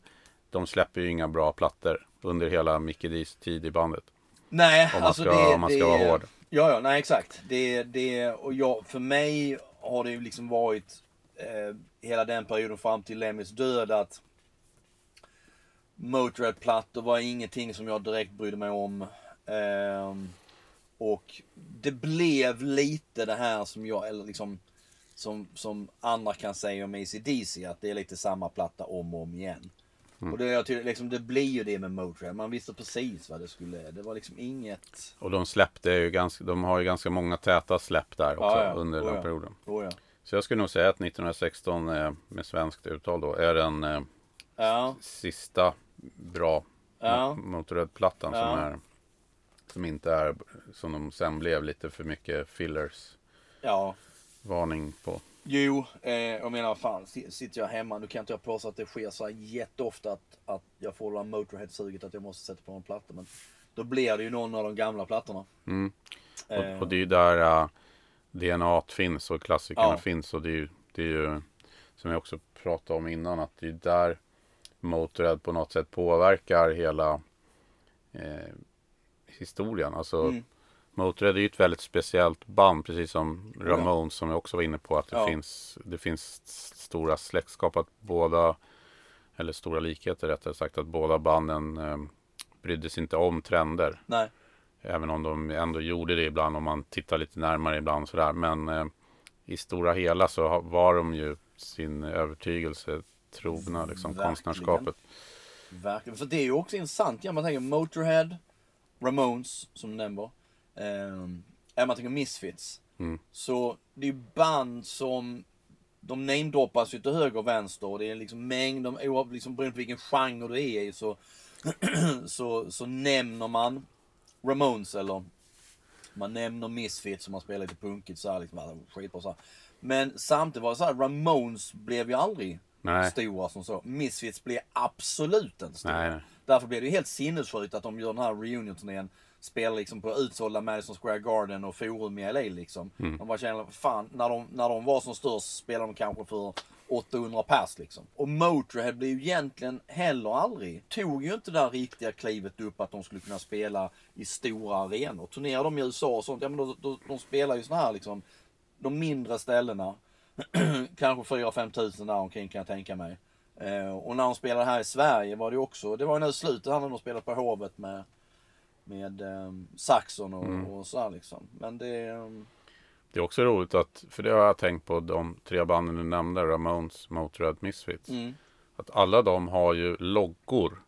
de släpper ju inga bra plattor under hela Mickey D's tid i bandet. Nej, Om man alltså ska- det, om man ska det, vara hård. Ja, ja, nej exakt. Det, det, och jag, för mig har det ju liksom varit eh, hela den perioden fram till Lemmys död att Motörhead-plattor var ingenting som jag direkt brydde mig om. Ehm, och det blev lite det här som jag, eller liksom som, som andra kan säga om AC/DC att det är lite samma platta om och om igen. Mm. Och det, jag tycker, liksom, det blir ju det med Motörhead. Man visste precis vad det skulle, det var liksom inget... Och de släppte ju ganska, de har ju ganska många täta släpp där också Ja, ja. under Oh, den ja. perioden. Oh, ja. Så jag skulle nog säga att 1916 eh, med svenskt uttal då är den eh, Ja, sista bra Ja. mo- Motörhead-plattan som är som inte är som de sen blev lite för mycket fillers ja. varning på. Jo, eh, jag menar fan, si- sitter jag hemma, nu kan inte jag påstå att det sker så här jätteofta att, att jag får det här Motorhead-suget att jag måste sätta på en platta. Men då blir det ju någon av de gamla plattorna. Mm. Eh, Och, och det är ju där uh, DNA finns och klassikerna Ja. finns och det är ju, det är ju som jag också pratade om innan att det är där Motörhead på något sätt påverkar hela eh, historien. Alltså Mm. Motörhead är ju ett väldigt speciellt band precis som Ramones som jag också var inne på att det, Ja. finns, det finns stora släktskap att båda eller stora likheter rättare sagt att båda banden eh, brydde sig inte om trender. Nej, Även om de ändå gjorde det ibland om man tittar lite närmare ibland sådär. Men eh, i stora hela så var de ju sin övertygelse trogna liksom Verkligen. konstnärskapet. verkligen. För det är ju också intressant, ja man tänker Motorhead Ramones, som du nämner. Är man tänker Misfits. Mm. Så det är band som de namedroppas ju till höger och vänster och det är liksom mängd, oavsett liksom beroende på vilken genre du är i så, så, så nämner man Ramones eller man nämner Misfits som man spelar lite punkigt så här liksom, ah, skitbra så här. Men samtidigt var det så här, Ramones blev ju aldrig Nej. stora som så. Misfits blev absolut inte stora. Nej, nej. Därför blev det ju helt sinnessjukt att de gör den här reunion-turnén. Spelar liksom på utsålda Madison Square Garden och Forum i LA liksom. Mm. De bara känner, fan, när de, när de var som störst spelade de kanske för 800 pers liksom. Och Motörhead blev ju egentligen heller aldrig, tog ju inte det där riktiga klivet upp att de skulle kunna spela i stora arenor. Turnerar de i USA och sånt, ja men då, då, de spelar ju såna här liksom, de mindre ställena. kanske 4-5 tusen där omkring kan jag tänka mig. Eh, och när de spelade här i Sverige var det också, det var ju nu slutet när de spelade på Hovet med, med eh, Saxon och, och så liksom. Men det, eh, Det är också roligt att, för det har jag tänkt på de tre banden du nämnde, Ramones, Motörhead, Misfits. mm, Att alla de har ju loggor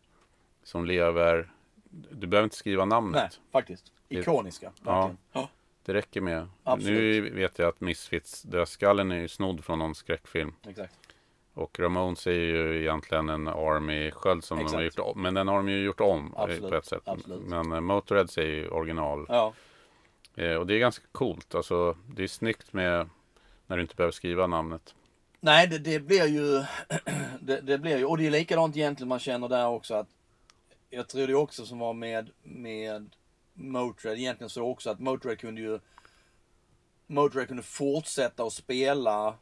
som lever, du behöver inte skriva namnet. nej faktiskt. Ikoniska, verkligen. Ja. Det räcker med. Absolut. Nu vet jag att Misfits, dödskallen är ju snodd från någon skräckfilm. exakt. Och Ramones är ju egentligen en Army-sköld som de har Exakt. gjort om. Men den har de ju gjort om eh, Absolut, på ett sätt. absolut. Men eh, Motörheads är ju original. Ja, Eh, och det är ganska coolt. Alltså, det är snyggt med när du inte behöver skriva namnet. Nej, det, det blir ju... det, det blir ju... Och det är likadant egentligen man känner där också att... Jag tror det också som var med, med Motörhead, egentligen så också att Motörhead kunde ju... Motörhead kunde fortsätta att spela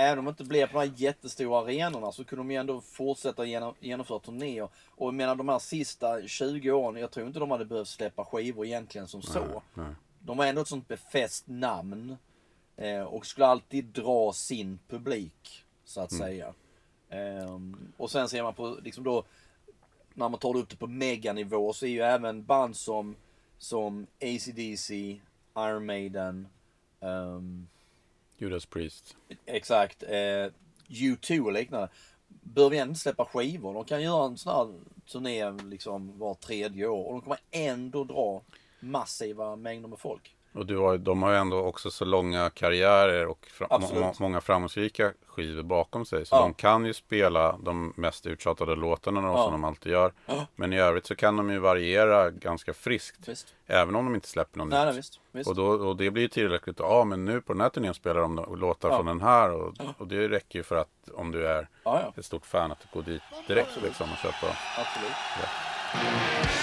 Även om det inte blev på de här jättestora arenorna så kunde de ju ändå fortsätta genom, genomföra turnéer. Och jag menar de här sista 20 åren, jag tror inte de hade behövt släppa skivor egentligen som så. nej. De var ändå ett sånt befäst namn. Eh, och skulle alltid dra sin publik, så att säga. Ehm, och sen ser man på, liksom då, när man tar det upp det på meganivå så är ju även band som, som AC/DC, Iron Maiden, ehm, Judas Priest. exakt, eh, U2 och liknande. Bör vi ändå inte släppa skivor? De kan göra en sån här turné liksom var tredje år och de kommer ändå dra massiva mängder med folk. Och du har, de har ju ändå också så långa karriärer och fra, Absolut. må, många framgångsrika skivor bakom sig. Så Ja. de kan ju spela de mest uttjatade låtarna då, Ja. som de alltid gör. Ja. Men i övrigt så kan de ju variera ganska friskt. Visst? Även om de inte släpper något Nej, nej nytt. visst. visst. Och, då, och det blir ju tillräckligt. Ja, men nu på den här turnén spelar de låtar från den här. Och, och det räcker ju för att om du är ett stort fan att går dit direkt liksom, och köpa. Absolut.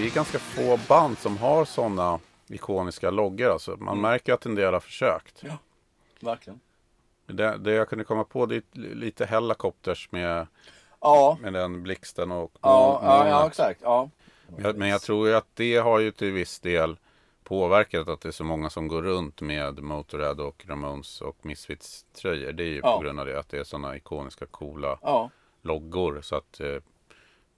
Det är ganska få band som har sådana ikoniska loggor. Alltså. Man Mm. märker att en del har försökt. Verkligen. Det, det jag kunde komma på det är lite Helicopters med, Ja, med den blixten och ja, ja, ja exakt. Ja. Men jag- Men jag tror ju att det har ju till viss del påverkat att det är så många som går runt med Motörhead och Ramones och Misfits tröjor. Det är ju Ja. på grund av det att det är sådana ikoniska coola Ja, loggor så att eh,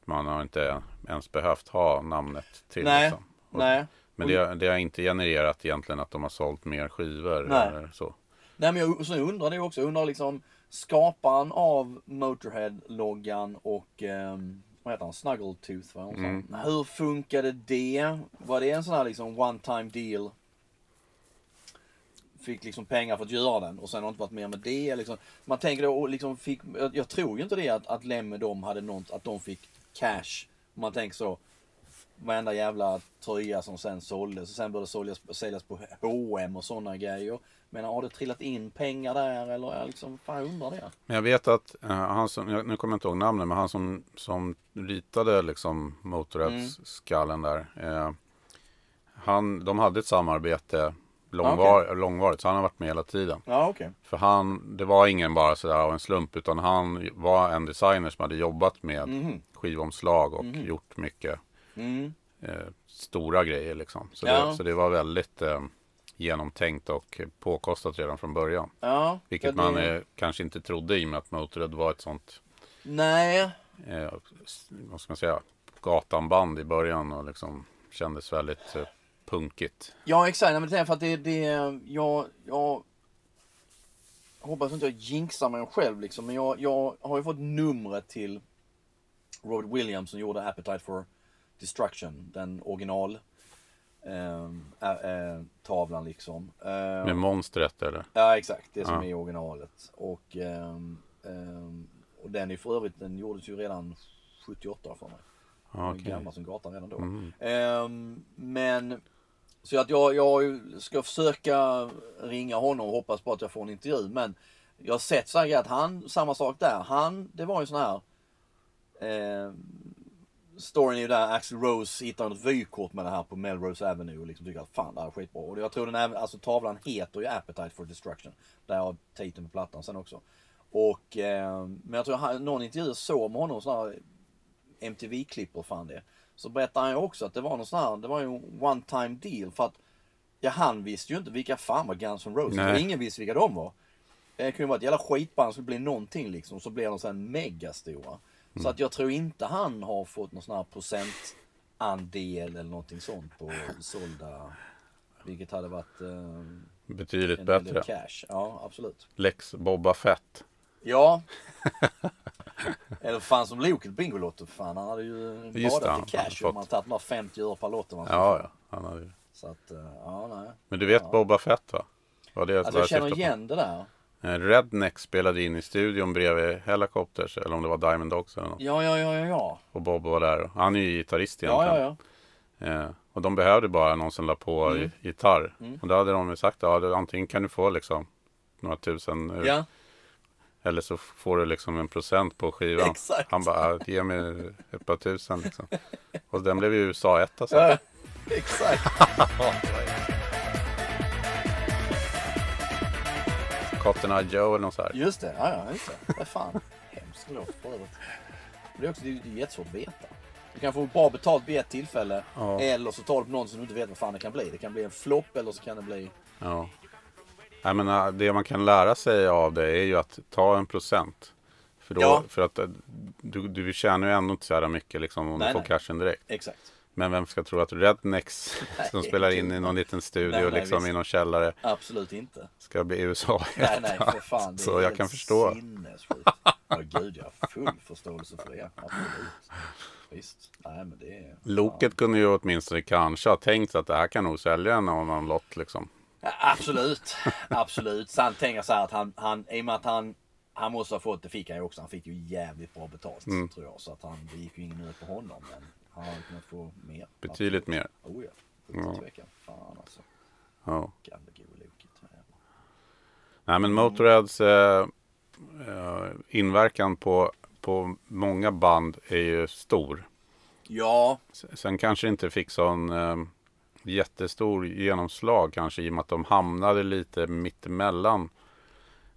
man har inte ens behövt ha namnet till. nej, liksom. Och- nej. Men det, det har inte genererat egentligen att de har sålt mer skivor Nej. eller så. Nej men jag så undrar det också. Jag undrar liksom skaparen av Motorhead-loggan och ehm, vad heter han? Snuggletooth va? Mm. Hur funkade det? Var det en sån här liksom one time deal? Fick liksom pengar för att göra den och sen har inte varit mer med det. Liksom. Man tänker då, liksom fick, jag, jag tror ju inte det att, att Lemmy de hade något, att de fick cash. Om man tänker så. Varenda jävla tröja som sen såldes och sen började säljas, säljas på H&M och sådana grejer. Men har det trillat in pengar där eller jag liksom, fan jag undrar det. Men jag vet att eh, han som, jag- nu kommer jag inte ihåg namnet, men han som, som ritade liksom Motorheads-skallen där. Eh, han, de hade ett samarbete långvar, långvarigt, så han har varit med hela tiden. Ja okej. För han, det var ingen bara sådär av en slump, utan han var en designer som hade jobbat med Mhm. skivomslag och gjort mycket Mm. eh, stora grejer liksom. Så, Ja. det, så det var väldigt eh, genomtänkt och påkostat redan från början. Ja. Vilket ja, man det- eh, kanske inte trodde i och med att Motörhead var ett sånt Nej. eh, vad ska man säga, gatanband i början och liksom kändes väldigt eh, punkigt. Ja exakt, Nej, men det är för att det, det jag, jag hoppas inte jag jinxar mig själv liksom. Men jag, jag har ju fått numret till Robert Williams som gjorde Appetite for Destruction. Den original ehm, ä- ä, tavlan liksom. Ehm, Med monstret eller? Ja exakt, det som Ja. är originalet. Och, ehm, och den är för övrigt, den gjordes ju redan 78 för mig. Okej. gammal som gatan redan då. Mm. Men så att jag, jag ska försöka ringa honom och hoppas på att jag får en intervju. Men jag har sett så här att han, samma sak där. Han, det var ju sån här eh, Storyn är ju där Axl Rose hittar något vykort med det här på Melrose Avenue och liksom tycker att fan det här är skitbra. Och jag tror den även, alltså tavlan heter ju Appetite for Destruction. Där har titeln på plattan sen också. Och, eh, men jag tror han, någon intervju såg med honom sån här MTV-klipp och fan det. Så berättar han ju också att det var någon sån här, det var ju en one time deal för att Ja han visste ju inte vilka fan var Guns N' Roses. Nej. Ingen visste vilka de var. Det kunde vara ett jävla skitband skulle bli någonting liksom. Så blev de sen megastora. Så att jag tror inte han har fått någon sån här procentandel eller någonting sånt på sålda. Vilket hade varit eh, Betydligt bättre. cash. Ja absolut. Lex Boba Fett. Ja. Eller fan som Loket Bingolotto för fan. Han hade ju Just det, badat han i cash hade om fått- man tagit här 50 euro per lott. Ja, ja. Han hade... ju- Så att, eh, ja nej. Men du vet Ja. Boba Fett va? Vad det Alltså jag känner på? igen det där. Eh, Redneck spelade in i studion bredvid Helicopters eller om det var Diamond Dogs eller något. Ja, ja, ja, ja, ja. Och Bob var där. Han är ju gitarrist Ja, egentligen. ja, ja. Eh, och de behövde bara någon som la på Mm. gi- gitarr. Mm. Och då hade de ju sagt ja, det- antingen kan du få liksom några tusen ur, Ja, eller så får du liksom en procent på skivan. Exakt. Han bara, "Ja, ge mig ett par tusen liksom. Och den blev ju USA etta sen. ja. exakt. Cotton Eye Joe eller något så här. Just det, ja, ja, just det. Är fan hemskt låt för övrigt. Det är också det är jättesvårt att veta. Du kan få bra betalt vid ett tillfälle. Ja. Eller så tar du på någon som du inte vet vad fan det kan bli. Det kan bli en flopp eller så kan det bli... Ja. Jag menar, det man kan lära sig av det är ju att ta en procent. För, då, Ja. för att eh, du, du tjänar ju ändå inte så här mycket liksom, om Nej, du får nej. cashen direkt. Exakt. Men vem ska tro att Rednecks Nej, som spelar in i någon liten studio Nej, nej, liksom visst. i någon källare Absolut inte. ska bli USA Nej, nej, för fan. Det Så är jag helt kan förstå. Sinnessjukt. Ja, gud ja. Full förståelse för det. Absolut. Visst. Nej, men det är... Loket kunde ju åtminstone kanske ha tänkt att det här kan nog sälja en annan lott liksom. Ja, absolut, absolut. Han tänker så här att han, han, i och med att han, han måste ha fått, det fick han ju också, han fick ju jävligt bra betalt Mm. tror jag. Så att han, det gick ju ingen nöd på honom. Men han hade kunnat få mer. Betydligt mer. Oh ja, utan tvekan. Fan alltså. Ja. Gamle gode. Nej men Motörheads eh, eh, inverkan på, på många band är ju stor. Ja, Sen kanske inte fick sån eh, jättestor genomslag kanske i och med att de hamnade lite mittemellan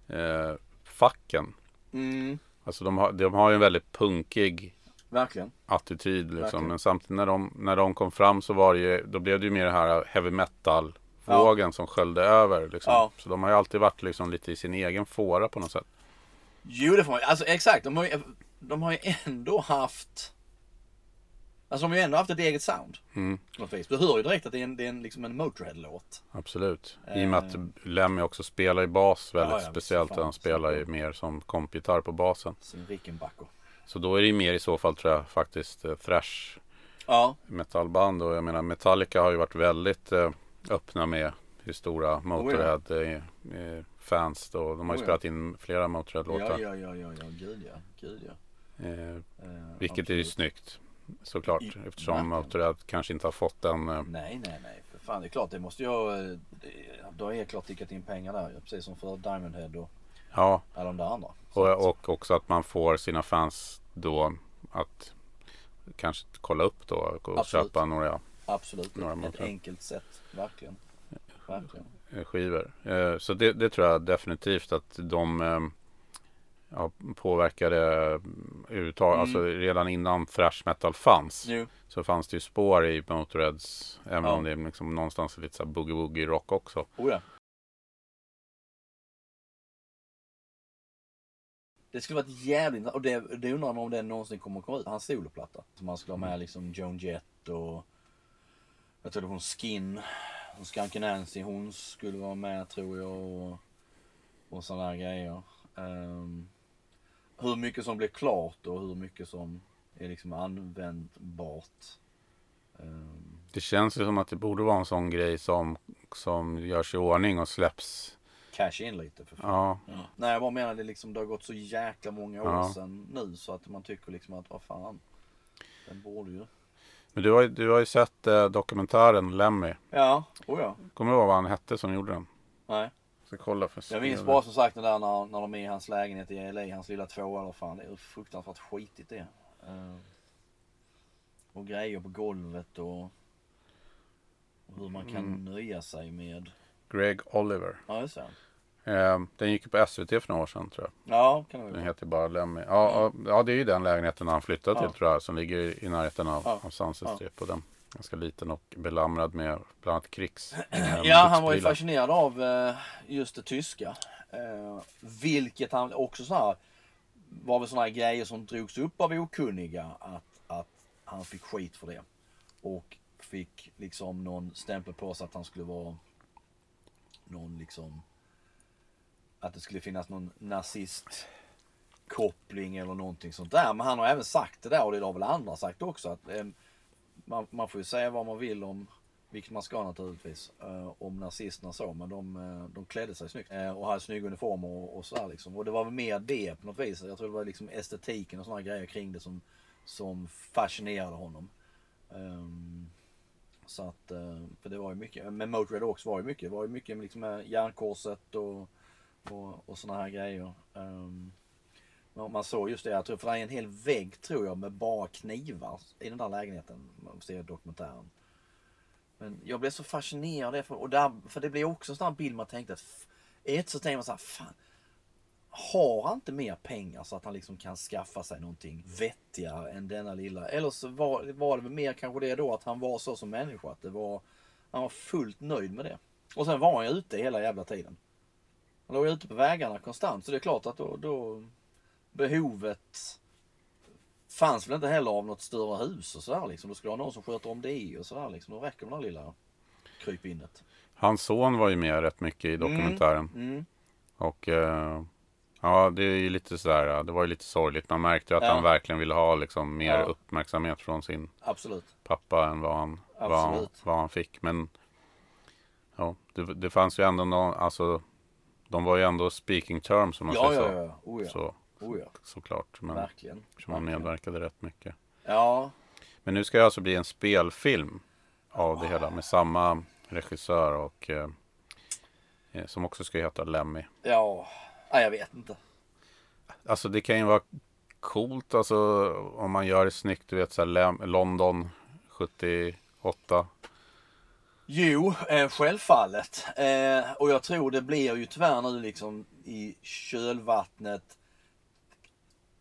eh, facken. mm, Alltså de har, de har ju en väldigt punkig verkligen. attityd liksom. Verkligen. Men samtidigt när de, när de kom fram så var det ju, då blev det ju mer det här heavy metal vågen som sköljde över. Liksom. Ja. Så de har ju alltid varit liksom lite i sin egen fåra på något sätt. Jo, det får man Alltså exakt, de har ju, de har ju ändå haft... Alltså de har ju ändå haft ett eget sound. Mm. Du hör ju direkt att det är en, det är en, liksom en Motörhead-låt. Absolut. I och med att Lemmy också spelar i bas väldigt Ja, ja, speciellt. fan. Han spelar ju mer som kompgitarr på basen. Sin Rickenbacker. Så då är det ju mer i så fall tror jag faktiskt eh, thrash Ja, metalband. Och jag menar Metallica har ju varit väldigt eh, öppna med hur stora Motörhead är, är fans. Då. De har ju Oh ja. spelat in flera Motörhead-låtar. ja, ja, ja, ja, ja, gud ja. Gud ja. Eh, Eh, vilket är ju absolut. snyggt såklart. I- Eftersom. Motörhead kanske inte har fått den eh, Nej, nej, nej. För Fan det är klart det måste jag, eh, det- då har jag klart tickat in pengar där ju, precis som för Diamond Head och Ja, alla de där andra. Och, och också att man får sina fans då att kanske kolla upp då och Absolut. köpa några Absolut, Några ett, enkelt sätt. Verkligen. Verkligen. eh, skivor. Eh, Så det, det tror jag definitivt att de eh, ja, påverkade överhuvudtaget. Mm. Alltså redan innan thrash metal fanns Jo, så fanns det ju spår i Motörheads. Även Ja. om det är liksom någonstans lite så här boogie-woogie rock också. oh ja. Det skulle varit jävligt och det, det undrar man om det någonsin kommer att komma ut. Hans soloplatta. Som han skulle ha med liksom Joan Jett och jag tror det var hon Skin. Skanky Nancy hon skulle vara med tror jag och, och sådana där grejer. Ehm, hur mycket som blir klart och hur mycket som är liksom användbart. Ehm, Det känns ju som att det borde vara en sån grej som, som görs i ordning och släpps. cash in lite för fan. Ja, Ja. Nej jag bara menar det liksom, det har gått så jäkla många år Ja. sedan nu så att man tycker liksom att vad fan. Den borde ju. men du har, du har ju sett eh, dokumentären Lemmy. Ja, oh ja. Kommer du ihåg vad han hette som gjorde den? Nej. Ska kolla för Jag minns bara som sagt den där när, när de är i hans lägenhet i LA, hans lilla tvåa eller fan. Det är fruktansvärt skitigt det. Eh, och grejer på golvet och, och hur man kan Mm. nöja sig med. Greg Oliver. Ja just det. Eh, den gick ju på SVT för några år sedan tror jag. Ja, kan det Den heter bara Lemmy. Ja, ja, ja, det är ju den lägenheten han flyttade till Ja. tror jag. Som ligger i- närheten av, Ja. av Sunset. Strip. Och den ganska liten och belamrad med bland annat krigs. eh, Ja, han var ju fascinerad av eh, just det tyska. Eh, vilket han också så här var väl såna här grejer som drogs upp av okunniga att, att han fick skit för det. Och fick liksom någon stämpel på sig att han skulle vara någon liksom att det skulle finnas någon nazist koppling eller någonting sånt där. Men han har även sagt det där och det har väl andra sagt också att man, man får ju säga vad man vill om vilket man ska naturligtvis. eh, om nazisterna så. Men de, eh, de klädde sig snyggt. eh, och hade snygga uniformer och, och sådär liksom. Och det var väl mer det på något vis. Jag tror det var liksom estetiken och sådana grejer kring det som, som fascinerade honom. Ehm, så att, eh, för det var ju mycket, Men Motörhead också var ju mycket. Det var ju mycket liksom med järnkorset och, och, och sådana här grejer. Um, men man såg just det, jag tror, för det är en hel vägg tror jag med bara knivar i den där lägenheten. Man ser dokumentären. Men jag blev så fascinerad av det. För, och där, för det blev också en sån bild man tänkte att ett så tänkte man så här, fan. Har han inte mer pengar så att han liksom kan skaffa sig någonting vettigare än denna lilla? Eller så var, var det väl mer kanske det då att han var så som människa. Att det var, han var fullt nöjd med det. Och sen var han ju ute hela jävla tiden. Han låg ju ute på vägarna konstant. Så det är klart att då, då behovet fanns väl inte heller av något större hus och sådär liksom. Då skulle ha någon som sköter om det och sådär liksom. Då räcker med det där lilla krypinnet. Hans son var ju med rätt mycket i dokumentären. Mm. Och eh, ja, det är ju lite sådär. Det var ju lite sorgligt. Man märkte ju att Ja. han verkligen ville ha liksom mer Ja. uppmärksamhet från sin Absolut. pappa än vad han, vad han, vad han fick. Men ja, det, det fanns ju ändå någon, alltså de var ju ändå speaking terms om man Ja, säger ja, så. Oh. Så Oh, ja. såklart. Men Verkligen. som han medverkade rätt mycket. Ja. Men nu ska det alltså bli en spelfilm av det hela med samma regissör och eh, eh, som också ska heta Lemmy. Ja. Nej, jag vet inte. Alltså det kan ju vara coolt alltså om man gör det snyggt. Du vet så här Lem- London 78. Jo, eh, självfallet. Eh, och jag tror det blir ju tyvärr nu liksom i kölvattnet.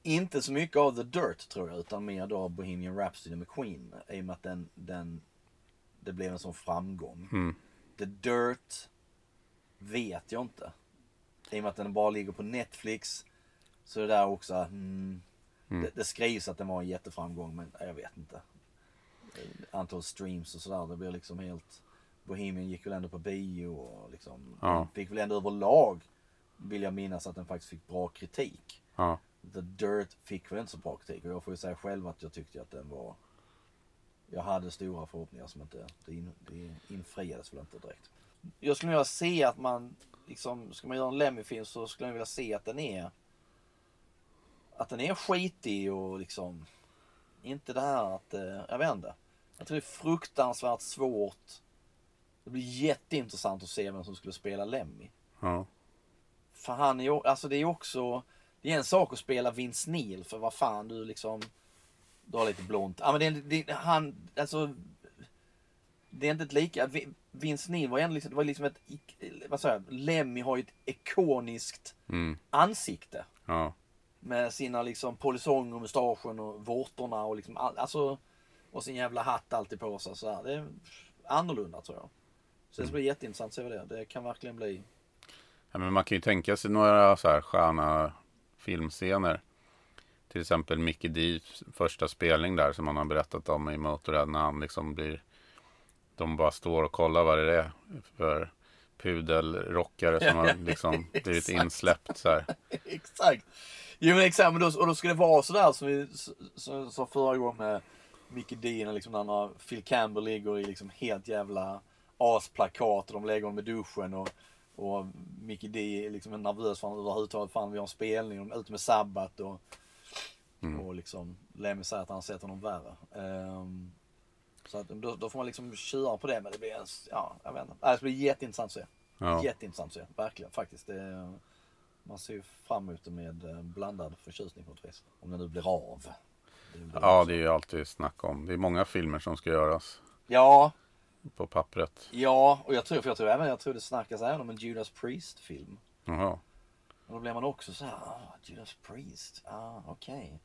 Inte så mycket av The Dirt tror jag, utan mer då Bohemian Rhapsody med Queen. I och med att den, den, det blev en sån framgång. Mm. The Dirt vet jag inte. I och med att den bara ligger på Netflix. Så det där också, mm, det, det skrivs att den var en jätteframgång men jag vet inte. Antal streams och sådär, det blir liksom helt... Bohemian gick väl ändå på bio och liksom Ja. fick väl ändå överlag, vill jag minnas att den faktiskt fick bra kritik. Ja. The Dirt fick väl inte så bra kritik och jag får ju säga själv att jag tyckte att den var... Jag hade stora förhoppningar som inte, det, in, det infriades väl inte direkt. Jag skulle vilja se att man, liksom, ska man göra en Lemmy-film så skulle jag vilja se att den är... Att den är skitig och liksom... Inte det här att, eh, jag vet inte. Jag tror det är fruktansvärt svårt Det blir jätteintressant att se vem som skulle spela Lemmy. Ja. För han är ju, alltså det är ju också, det är en sak att spela Vince Neil för vad fan du liksom, du har lite blont. Ja men det, det, han, alltså. Det är inte ett lika, Vi- Vince Neil var ändå liksom, det var liksom ett, vad säger jag, Lemmy har ju ett ikoniskt Mm. ansikte. Ja. Med sina liksom polisonger, mustaschen och vårtorna och liksom all, alltså Och sin jävla hatt alltid på sig så här. Det är annorlunda tror jag. Så det ska bli jätteintressant att se vad det är. Det kan verkligen bli. Ja, men man kan ju tänka sig några så här sköna filmscener. Till exempel Mickey D's första spelning där som han har berättat om i Motorhead när han liksom blir De bara står och kollar vad det är för pudelrockare som har liksom blivit insläppt så här. exakt. Jo men exakt. Men då, och då ska det vara sådär som vi sa förra gången med Mickey Dean. Liksom när han har, Phil Campbell ligger i liksom helt jävla asplakat. Och de lägger honom i duschen. Och, och Mickey D är liksom nervös för överhuvudtaget. Fan vi har en spelning. De är ute med sabbat. Och, och liksom Lemmy säger att han har sett honom värre. Ehm, så att då, då får man liksom köra på det. Men det blir en, ja jag vet inte. Det ska bli jätteintressant att se. Ja. Jätteintressant att se. Verkligen faktiskt. Det, man ser ju fram emot det med eh, blandad förtjusning på ett vis. Om det nu blir av. Det blir ja, också- det är ju alltid snack om. Det är många filmer som ska göras ja, på pappret. ja, och jag tror, för jag tror även, jag tror det snackas även om en Judas Priest film. Jaha. Och då blir man också så här, ah, Judas Priest, ah, okej.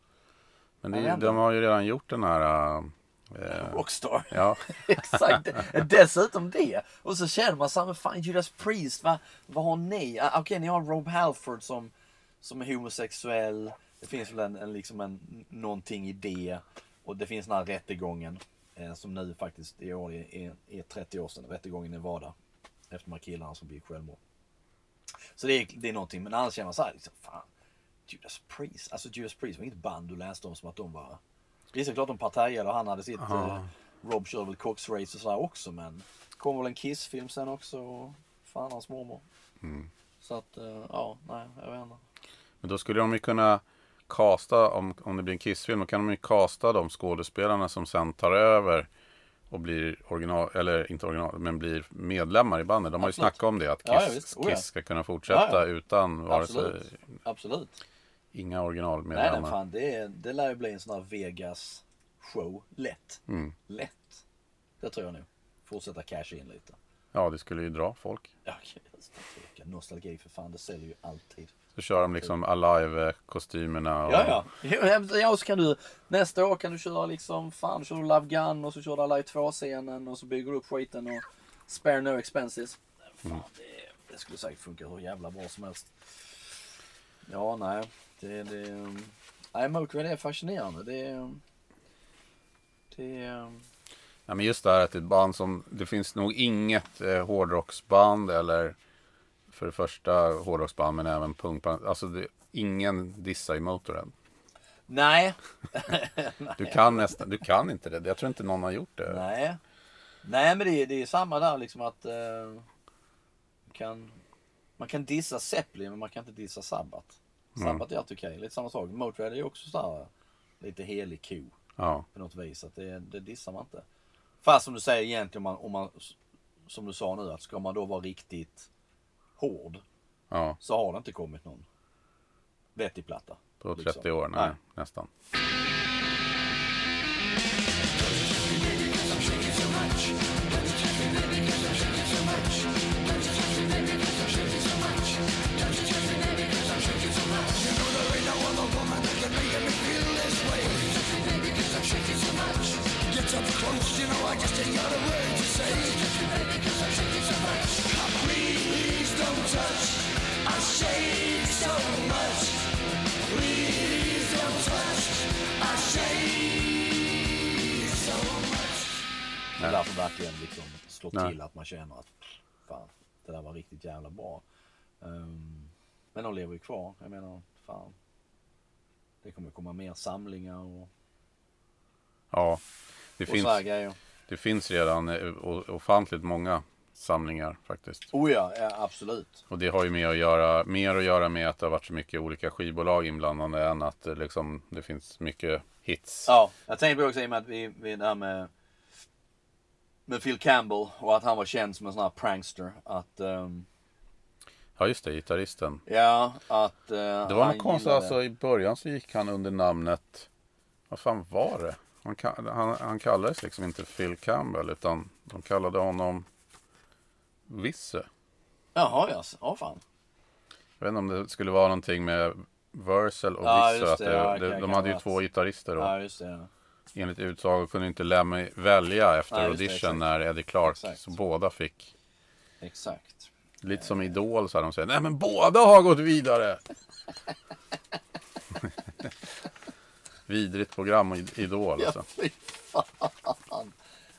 Men det, de har ju redan gjort den här eh, Rockstar. Ja, Exakt. Dessutom det. Och så känner man så här, men fan Judas Priest, vad, vad har ni? Ah, Okej, ni har Rob Halford som, som är homosexuell. Det finns väl en, en, liksom en, någonting i det. Och det finns den här rättegången. Eh, som nu faktiskt i år är, är, är 30 år sedan. Rättegången i Nevada. Efter de här killarna som begick självmord. Så det är, det är någonting. Men annars känner man så här, liksom, fan. Judas Priest. Alltså Judas Priest var inget band du läste om som att de var... Det är såklart de partajade och han hade sitt... Eh, Rob väl Cox Race och sådär också men... kom väl en Kiss-film sen också och fan hans mormor. Så att, eh, ja, nej, jag vet inte. men då skulle de ju kunna casta, om, om det blir en Kiss-film, då kan de ju casta de skådespelarna som sen tar över och blir original, eller inte original, men blir medlemmar i bandet. De har ju Absolut. snackat om det, att Kiss, Ja, ja, visst. Oh, ja. Kiss ska kunna fortsätta utan vare sig, Absolut. Absolut. inga Nej, originalmedlemmar. nej, fan det, är- det lär ju bli en sån här Vegas show. Lätt. Mm. Lätt. Det tror jag nog. Fortsätta casha in lite. Ja, det skulle ju dra folk. Ja, tvekan. Nostalgi för fan, det säljer ju alltid. Så kör de liksom Alive-kostymerna. Och, Ja, ja. Ja, och så kan du nästa år kan du köra liksom, fan, kör du Love Gun och så kör du Alive 2-scenen och så bygger du upp skiten och spare no expenses. Fan, det, det skulle säkert funka hur jävla bra som helst. Ja, nej. Det, det, nej, Motörhead är fascinerande. Det, det, Ja, men just det här att ett band som, det finns nog inget eh, hårdrocksband eller för det första hårdrocksband men även punkband. Alltså det, ingen dissar i Motörhead. nej. Du kan nästan, du kan inte det. Jag tror inte någon har gjort det. Nej. Nej men det är, det är samma där liksom att eh, kan, man kan dissa Zeppelin men man kan inte dissa Sabbath. Sabbath är alltid okej. Lite samma sak. Motörhead är ju också sådär lite helig ko Ja, på något vis. Att det, det dissar man inte. Fast som du säger egentligen om man, om man som du sa nu att ska man då vara riktigt hård ja, så har det inte kommit någon vettig platta. på 30 liksom. år. Nej, nästan. Slår Nej. till att man känner att fan, det där var riktigt jävla bra. Ehm, men de lever ju kvar. Jag menar, fan. Det kommer komma mer samlingar och, Ja, det och finns, det finns redan eh, ofantligt många samlingar faktiskt. Oh ja, ja, absolut. Och det har ju mer att göra, mer att göra med att det har varit så mycket olika skivbolag inblandade än att det, liksom, det finns mycket hits. Ja, jag tänkte på också i och med att vi, vi det här med med Phil Campbell och att han var känd som en sån här prankster. Att, ehm, Ja just det, gitarristen. ja, att eh, Det var något konstigt, alltså i början så gick han under namnet, vad fan var det? Han, han, han kallades liksom inte Phil Campbell utan de kallade honom Visse. Jaha, ja. Ja, fan. Jag vet inte om det skulle vara någonting med Versel och Ja, Visse. just Att det, det, ja, det, de hade ju två gitarrister då. Ja, just det. Ja. Enligt utsago kunde inte Lemmy välja efter Nej, det, audition exakt. när Eddie Clark. Exakt. Så båda fick. Exakt. Lite som Idol så här, de säger nej men båda har gått vidare. Vidrigt program i- Idol Ja, alltså. fy fan.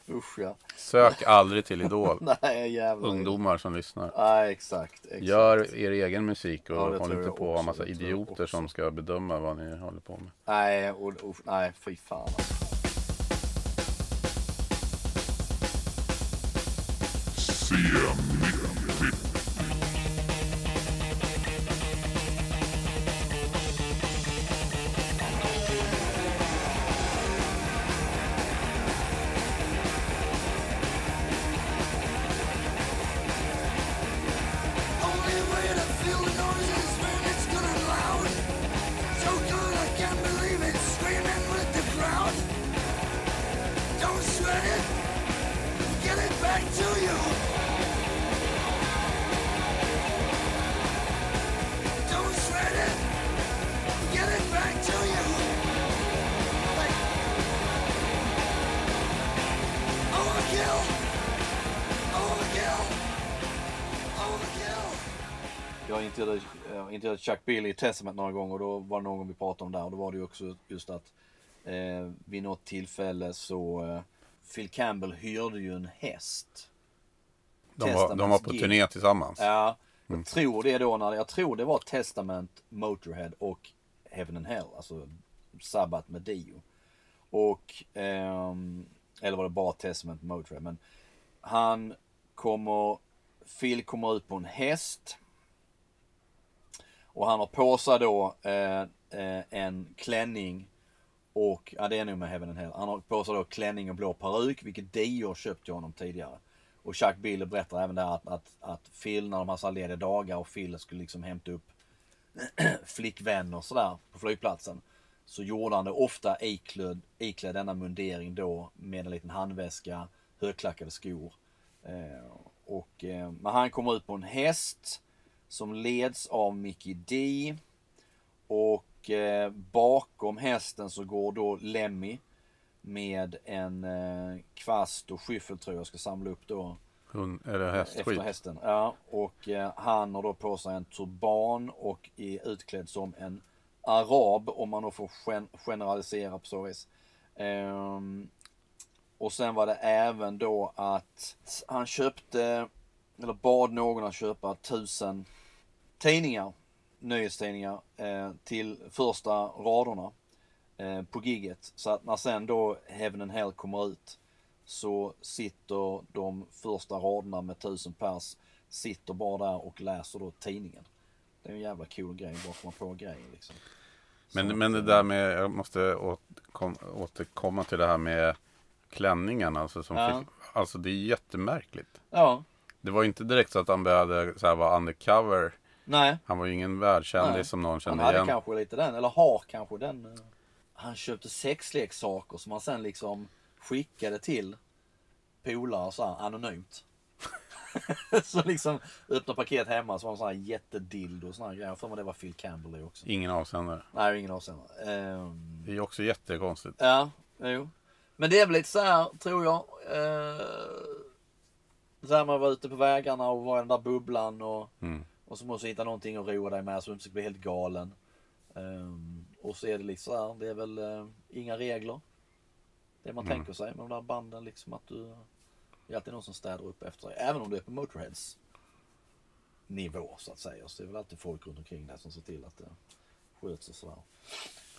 Usch ja. Sök aldrig till Idol. Nej, jävlar. Ungdomar som lyssnar. Nej, exakt. exakt. Gör er egen musik och Ja, håll inte på att ha massa idioter som ska bedöma vad ni håller på med. Nej, och, och, nej, fy fan. Alltså. Intervjuade, eh, intervjuade Chuck Billy i Testament några gånger och då var det någon vi pratade om det här och då var det ju också just att eh, vid något tillfälle så eh, Phil Campbell hyrde ju en häst. De var, de var på Testaments turné tillsammans. Ja, jag tror det då när, jag tror det var Testament, Motorhead och Heaven and Hell, alltså Sabbath med Dio. Och, ehm, eller var det bara Testament, Motorhead, men han kommer, Phil kommer ut på en häst. Och han har på sig då eh, eh, en klänning och, ja det är nog med Heaven and Hell. Han har på sig då klänning och blå peruk, vilket Dio köpt till honom tidigare. Och Chuck Bill berättar även där att, att, att Phil, när de hade så lediga dagar och Phil skulle liksom hämta upp flickvänner och sådär på flygplatsen. Så gjorde han det ofta iklädd, iklädd denna mundering då med en liten handväska, högklackade skor. Eh, och, eh, men han kommer ut på en häst som leds av Mickey D. Och eh, bakom hästen så går då Lemmy med en eh, kvast och skyffel tror jag ska samla upp då Hund, eller hästskit. efter hästen. Ja, och eh, han har då på sig en turban och är utklädd som en arab om man då får gen- generalisera på så vis. Ehm, och sen var det även då att han köpte, eller bad någon att köpa tusen tidningar, nyhetstidningar, eh, till första raderna eh, på gigget. Så att när sen då Heaven and Hell kommer ut så sitter de första raderna med tusen pers sitter bara där och läser då tidningen. Det är en jävla cool grej, bara komma på grejer liksom. Men, Så men det att, där med, jag måste återkom, återkomma till det här med klänningen. Alltså, som Ja. fick, alltså det är jättemärkligt. Ja, Det var ju inte direkt så att han behövde så här, vara undercover. Nej. Han var ju ingen världskändis som någon Han kände hade igen. kanske lite den, eller har kanske den. eh, Han köpte sexleksaker som han sen liksom skickade till polare så här anonymt. så liksom öppna paket hemma så var det sån här jättedildo och såna här grejer. Jag för mig det var Phil Campbell det också. Ingen avsändare. Nej, ingen avsändare. Ehm, Det är ju också jättekonstigt. Ja, jo. Men det är väl lite så här, tror jag. Eh, så här man var ute på vägarna och var i den där bubblan och, Mm. Och så måste du hitta någonting att roa dig med så du inte ska bli helt galen. Ehm, och så är det liksom så här, det är väl eh, inga regler. Det man Mm. tänker sig med de där banden liksom att du, det är alltid någon som städar upp efter dig. Även om du är på Motorheads nivå så att säga. Så det är väl alltid folk runt omkring dig som ser till att det sköts och sådär.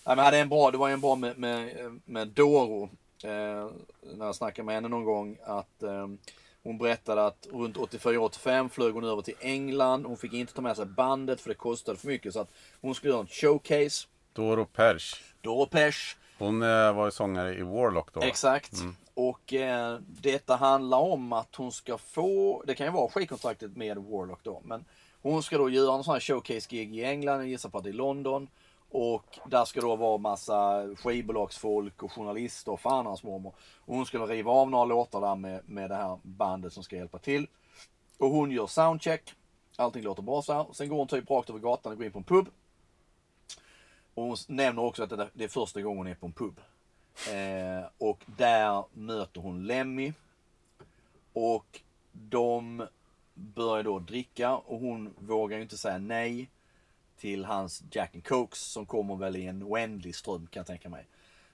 Nej, men hade en bra, det var en bra med, med, med Doro. Eh, när jag snackade med henne någon gång att eh, hon berättade att runt 84-85 flög hon över till England. Hon fick inte ta med sig bandet för det kostade för mycket. Så att hon skulle göra en showcase. Doro Perch. Doro Pesch. Hon eh, var ju sångare i Warlock då. Exakt. Och eh, detta handlar om att hon ska få, det kan ju vara skivkontraktet med Warlock då, men hon ska då göra en sån här showcase-gig i England, jag gissar på att det är London. Och där ska då vara massa skivbolagsfolk och journalister och fan hans mormor. Och hon skulle riva av några låtar där med, med det här bandet som ska hjälpa till. Och hon gör soundcheck. Allting låter bra så här. Sen går hon typ rakt över gatan och går in på en pub. Och hon nämner också att det det är första gången hon är på en pub. Eh, och där möter hon Lemmy. Och de börjar då dricka och hon vågar ju inte säga nej till hans Jack and Cokes som kommer väl i en oändlig ström kan jag tänka mig.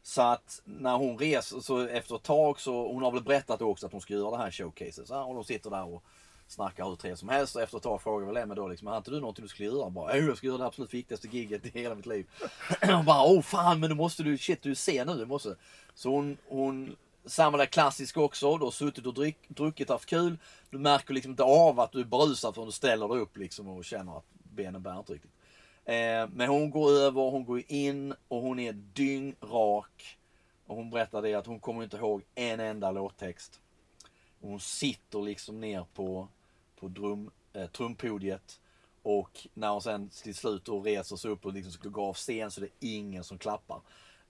Så att när hon reser, så efter ett tag så, hon har väl berättat också att hon ska göra det här showcaset. Så och de sitter där och snackar hur trevligt som helst och efter ett tag frågar väl Emma då liksom, har inte du någonting du skulle göra? Bara, jag ska göra det absolut viktigaste giget i hela mitt liv. och bara, åh fan men du måste du, shit du ser nu, du måste. Så hon, hon samma där klassisk också, du har suttit och dryck, druckit, haft kul. Du märker liksom inte av att du är berusad förrän du ställer dig upp liksom och känner att benen bär inte riktigt. Eh, men hon går över, hon går in och hon är dyngrak. Och hon berättar det att hon kommer inte ihåg en enda låttext. Och hon sitter liksom ner på, på drum, eh, trumpodiet. Och när hon sen till slut då reser sig upp och liksom ska gå av scen så det är ingen som klappar.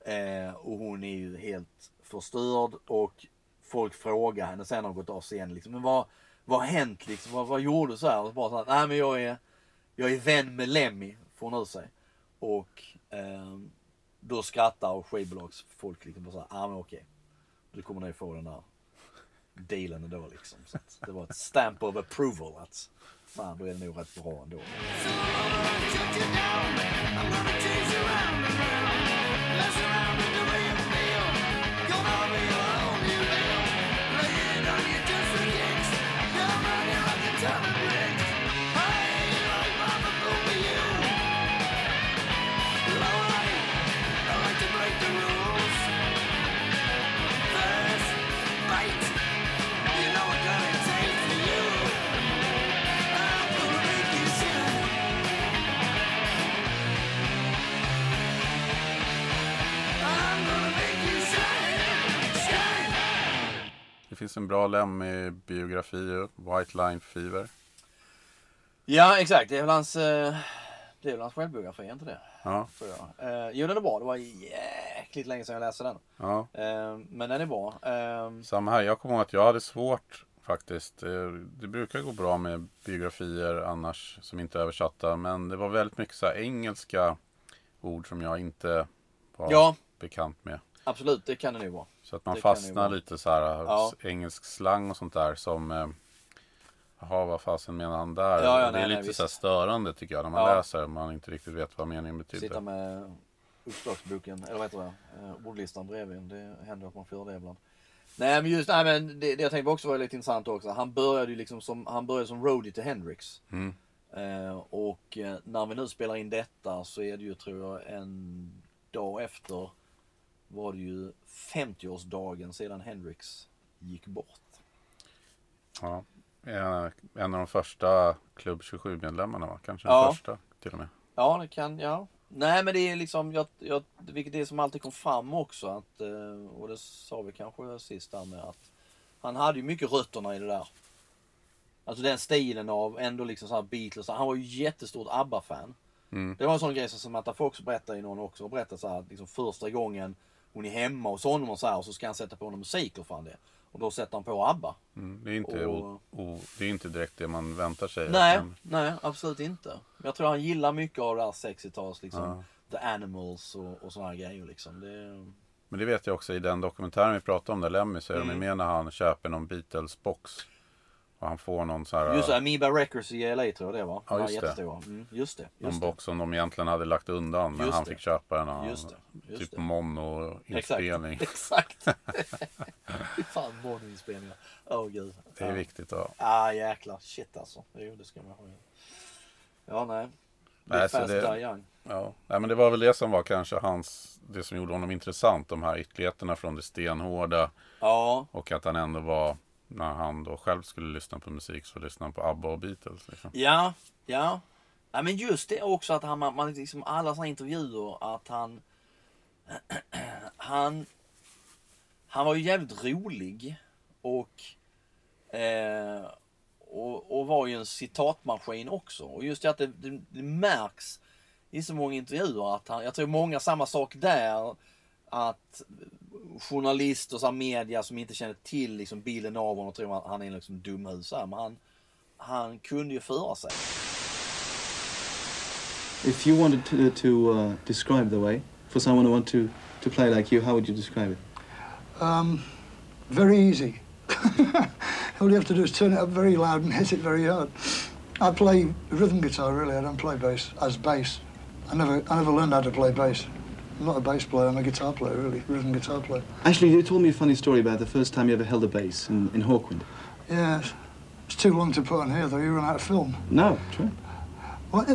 Eh, och hon är ju helt förstörd och folk frågar henne sen när hon gått av scenen liksom, men vad, vad har hänt liksom? Vad, vad gjorde du så här? Och så bara så här, nej men jag är, jag är vän med Lemmy, får hon ur sig. Och eh, då skrattar och skivbolagsfolk liksom bara så här, ah men okej. Du kommer nog få den där dealen ändå liksom. Så att det var ett stamp of approval att fan då är det nog rätt bra ändå. So finns en bra Lemmy-biografi White Line Fever. Ja exakt, det är väl hans, eh, det är väl hans självbiografi, är inte det? Ja, Tror jag. Eh, jo den är bra, det var jäkligt länge sedan jag läste den. ja. Eh, men den är bra. Eh, Samma här. Jag kommer ihåg att jag hade svårt faktiskt. Det brukar gå bra med biografier annars som inte är översatta. Men det var väldigt mycket så här engelska ord som jag inte var Ja. bekant med. absolut, det kan det nog vara. Så att man Det fastnar lite så här Ja. engelsk slang och sånt där som eh, Jaha, vad fasen menar han där? Ja, ja, det nej, är nej, lite visst. så här störande tycker jag när man Ja. läser. Man inte riktigt vet vad meningen betyder. Sitta med uppslagsboken, eller vad heter det, eh, ordlistan bredvid. Det händer att man får det ibland. Nej men just, nej men det, det jag tänkte också var lite intressant också. Han började ju liksom som, han började som roadie till Hendrix. Mm. Eh, och eh, när vi nu spelar in detta så är det ju tror jag en dag efter var det ju 50-årsdagen sedan Hendrix gick bort. Ja. En, av de första Klubb 27-medlemmarna va? Kanske Ja. den första till och med. Ja, det kan, ja. Nej men det är liksom, jag, jag, vilket det som alltid kom fram också att, eh, och det sa vi kanske sist där med att han hade ju mycket rötterna i det där. Alltså den stilen av ändå liksom så här Beatles. Han var ju jättestort ABBA-fan. Mm. Det var en sån grej som Samantha Fox berättade i någon också. Och berättade så här, att liksom första gången hon är hemma hos honom och så här och så ska han sätta på någon musik och fan det. Och då sätter han på ABBA. Mm. Det, är inte, Och- o, o, det är inte direkt det man väntar sig. Nej, Men- nej absolut inte. Jag tror han gillar mycket av det här 60-tals liksom. Ja. The Animals och, och här grejer liksom. Det, Men det vet jag också i den dokumentären vi pratade om där Lemmy så är Mm. de med när han köper någon Beatles-box. Och han får någon så här, Just det, Amoeba Records i LA tror jag det var. Ja, just det. jättestora. Mm, just det. någon Just det. box som de egentligen hade lagt undan. Men Just han det. fick köpa den. Och, Just det, just typ det. mono-inspelning. Exakt. Exakt. Fan monoinspelningar. Åh gud. Det är ja. viktigt att Ah jäklar. Shit alltså. Jo det ska man ha. Ja nej. Nej, så det- young. Ja, Nej, men det var väl det som var kanske hans, det som gjorde honom intressant. De här ytterligheterna från det stenhårda. Ja. Och att han ändå var, när han då själv skulle lyssna på musik så lyssnade han på ABBA och Beatles. Liksom. Ja. Ja. Ja men just det också att han, man, man liksom alla såna intervjuer att han han han var ju jävligt rolig och, eh, och, och var ju en citatmaskin också. Och just det att det, det, det märks i så många intervjuer att han, jag tror många samma sak där, att journalister och så här media som inte känner till liksom bilden av honom tror att han är en liksom dumhus här, men han, han kunde ju föra sig. If you wanted to, to uh, describe the way for someone who want to, to play like you, how would you describe it? Um, very easy. All you have to do is turn it up very loud and hit it very hard. I play rhythm guitar really. I don't play bass as bass. I never, I never learned how to play bass. I'm not a bass player. I'm a guitar player really, rhythm guitar player. Actually, you told me a funny story about the first time you ever held a bass in, in Hawkwind. Yeah, it's, it's too long to put on here though. You run out of film. No, try. What?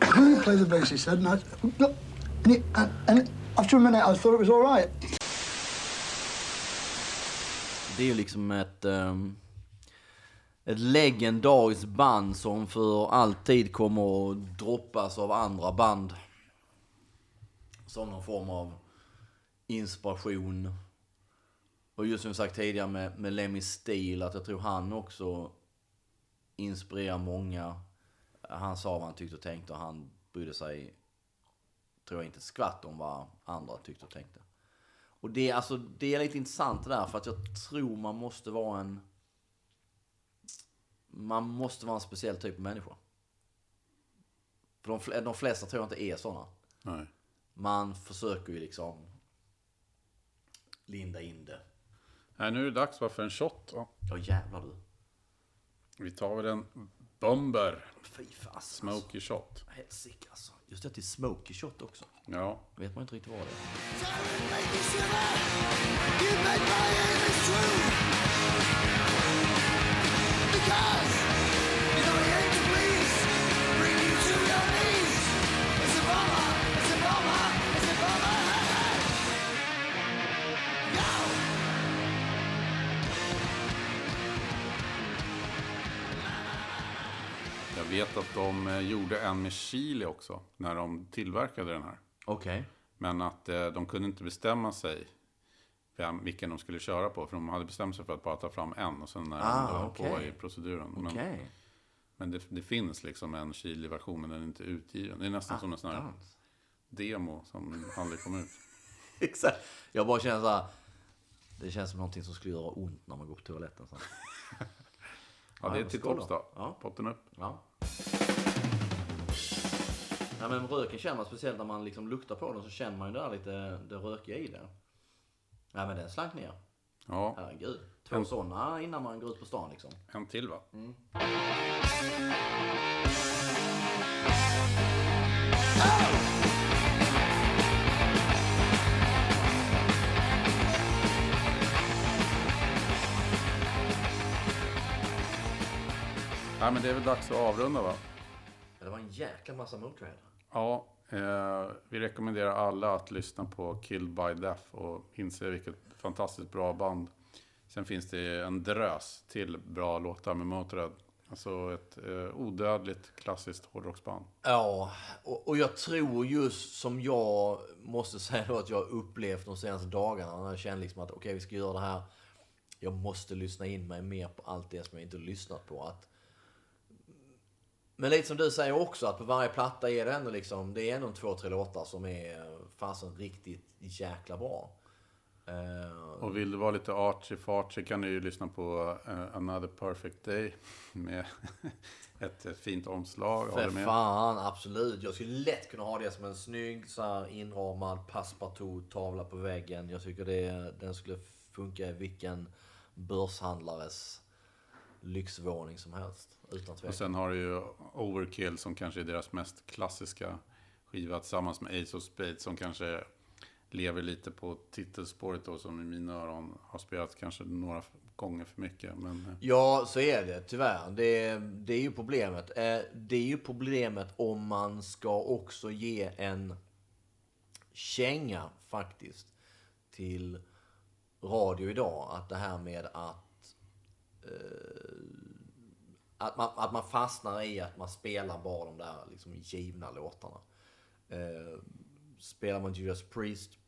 Can you play the bass? He said, and, I, and, he, and after a minute, I thought it was all right. Det är ju liksom ett, ehm, ett legendariskt band som för alltid kommer att droppas av andra band. Som någon form av inspiration. Och just som jag sagt tidigare med, med Lemmy Steel, att jag tror han också inspirerar många. Han sa vad han tyckte och tänkte och han brydde sig, tror jag inte ett skvatt om vad andra tyckte och tänkte. Och det, alltså, det är lite intressant det där för att jag tror man måste vara en... Man måste vara en speciell typ av människa. För de, de flesta tror jag inte är sådana. Nej. Man försöker ju liksom linda in det. Nej, nu är det dags bara för en shot. va? Ja jävlar du. Vi tar väl en Bomber Fy fasen. Smoky Shot. Helsike alltså. Just det till smoky shot också. Ja, vet man inte riktigt vad det är. Jag vet att de eh, gjorde en med chili också. När de tillverkade den här. Okej. Men att eh, de kunde inte bestämma sig vem, vilken de skulle köra på. För de hade bestämt sig för att bara ta fram en. Och sen när Ah, de höll på okej. i proceduren. Men, Okej. men det, det finns liksom en chili-version men den är inte utgiven. Det är nästan som en sån här Attans. demo som aldrig kom ut. Exakt. Jag bara känner så här. Det känns som någonting som skulle göra ont när man går på toaletten. Så. Ja, det är men till tops då. Ja. Potten upp. Ja. Ja men röken känner man speciellt när man liksom luktar på den så känner man ju det där lite, det rökiga i den. Ja men den slank ner. Ja, Herregud. Två sådana innan man går ut på stan liksom. en till va? Ja, men det är väl dags att avrunda va? Det var en jäkla massa Motörhead. Ja, eh, vi rekommenderar alla att lyssna på Killed by Death och inse vilket fantastiskt bra band. Sen finns det en drös till bra låtar med Motörhead. Alltså ett eh, odödligt klassiskt hårdrocksband. Ja, och, och jag tror just som jag måste säga då att jag upplevt de senaste dagarna när jag känner liksom att okej vi ska göra det här. Jag måste lyssna in mig mer på allt det som jag inte har lyssnat på. Att, men lite som du säger också att på varje platta är det ändå liksom, det är ändå två, tre låtar som är fasen riktigt jäkla bra. Eh, Och vill du vara lite artsy fartsy kan du ju lyssna på eh, Another Perfect Day med ett eh, fint omslag. För med. fan, absolut. Jag skulle lätt kunna ha det som en snygg så här, inramad passepartout-tavla på väggen. Jag tycker det, den skulle funka i vilken börshandlares lyxvåning som helst. Utan Och tvekan. sen har du ju Overkill som kanske är deras mest klassiska skiva tillsammans med Ace of Spades som kanske lever lite på titelspåret då som i mina öron har spelat kanske några gånger för mycket. Men eh, Ja, så är det tyvärr. Det, det är ju problemet. Eh, Det är ju problemet om man ska också ge en känga faktiskt till radio idag. Att det här med att att man, att man fastnar i att man spelar bara de där liksom givna låtarna. Eh, spelar man Judas Priest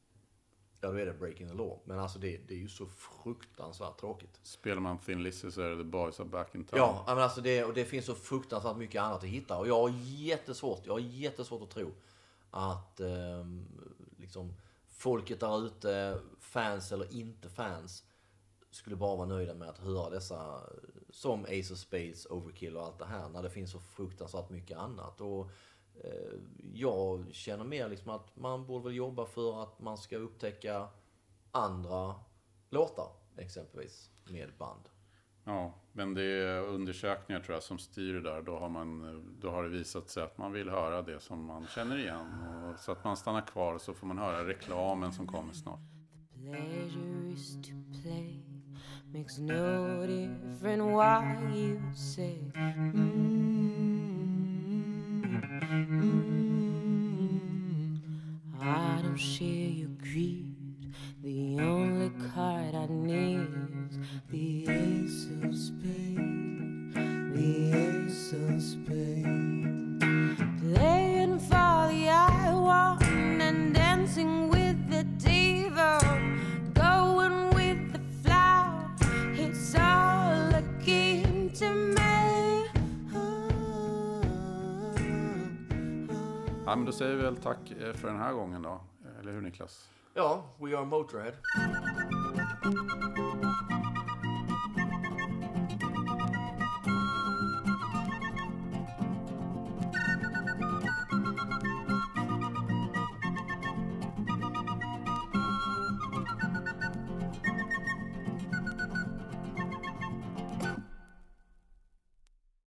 ja då är det Breaking the Law. Men alltså det, det är ju så fruktansvärt tråkigt. Spelar man Thin Lizzy så är det The Boys are back in town. Ja, men alltså det, och det finns så fruktansvärt mycket annat att hitta. Och jag har jättesvårt, jag har jättesvårt att tro att ehm, liksom, folket där ute, fans eller inte fans, skulle bara vara nöjda med att höra dessa, som Ace of Spades, Overkill och allt det här, när det finns så fruktansvärt mycket annat. Och eh, jag känner mer liksom att man borde väl jobba för att man ska upptäcka andra låtar, exempelvis, med band. Ja, men det är undersökningar tror jag som styr det där. Då har, man, då har det visat sig att man vill höra det som man känner igen. Och så att man stannar kvar och så får man höra reklamen som kommer snart. Pleasure is to play. Makes no difference why you say. Mm, I don't share your greed. The only card I need is the ace of spades. The ace of spades. Ja, men då säger vi väl tack eh, för den här gången då. Eller hur Niklas? Ja, We Are Motörhead.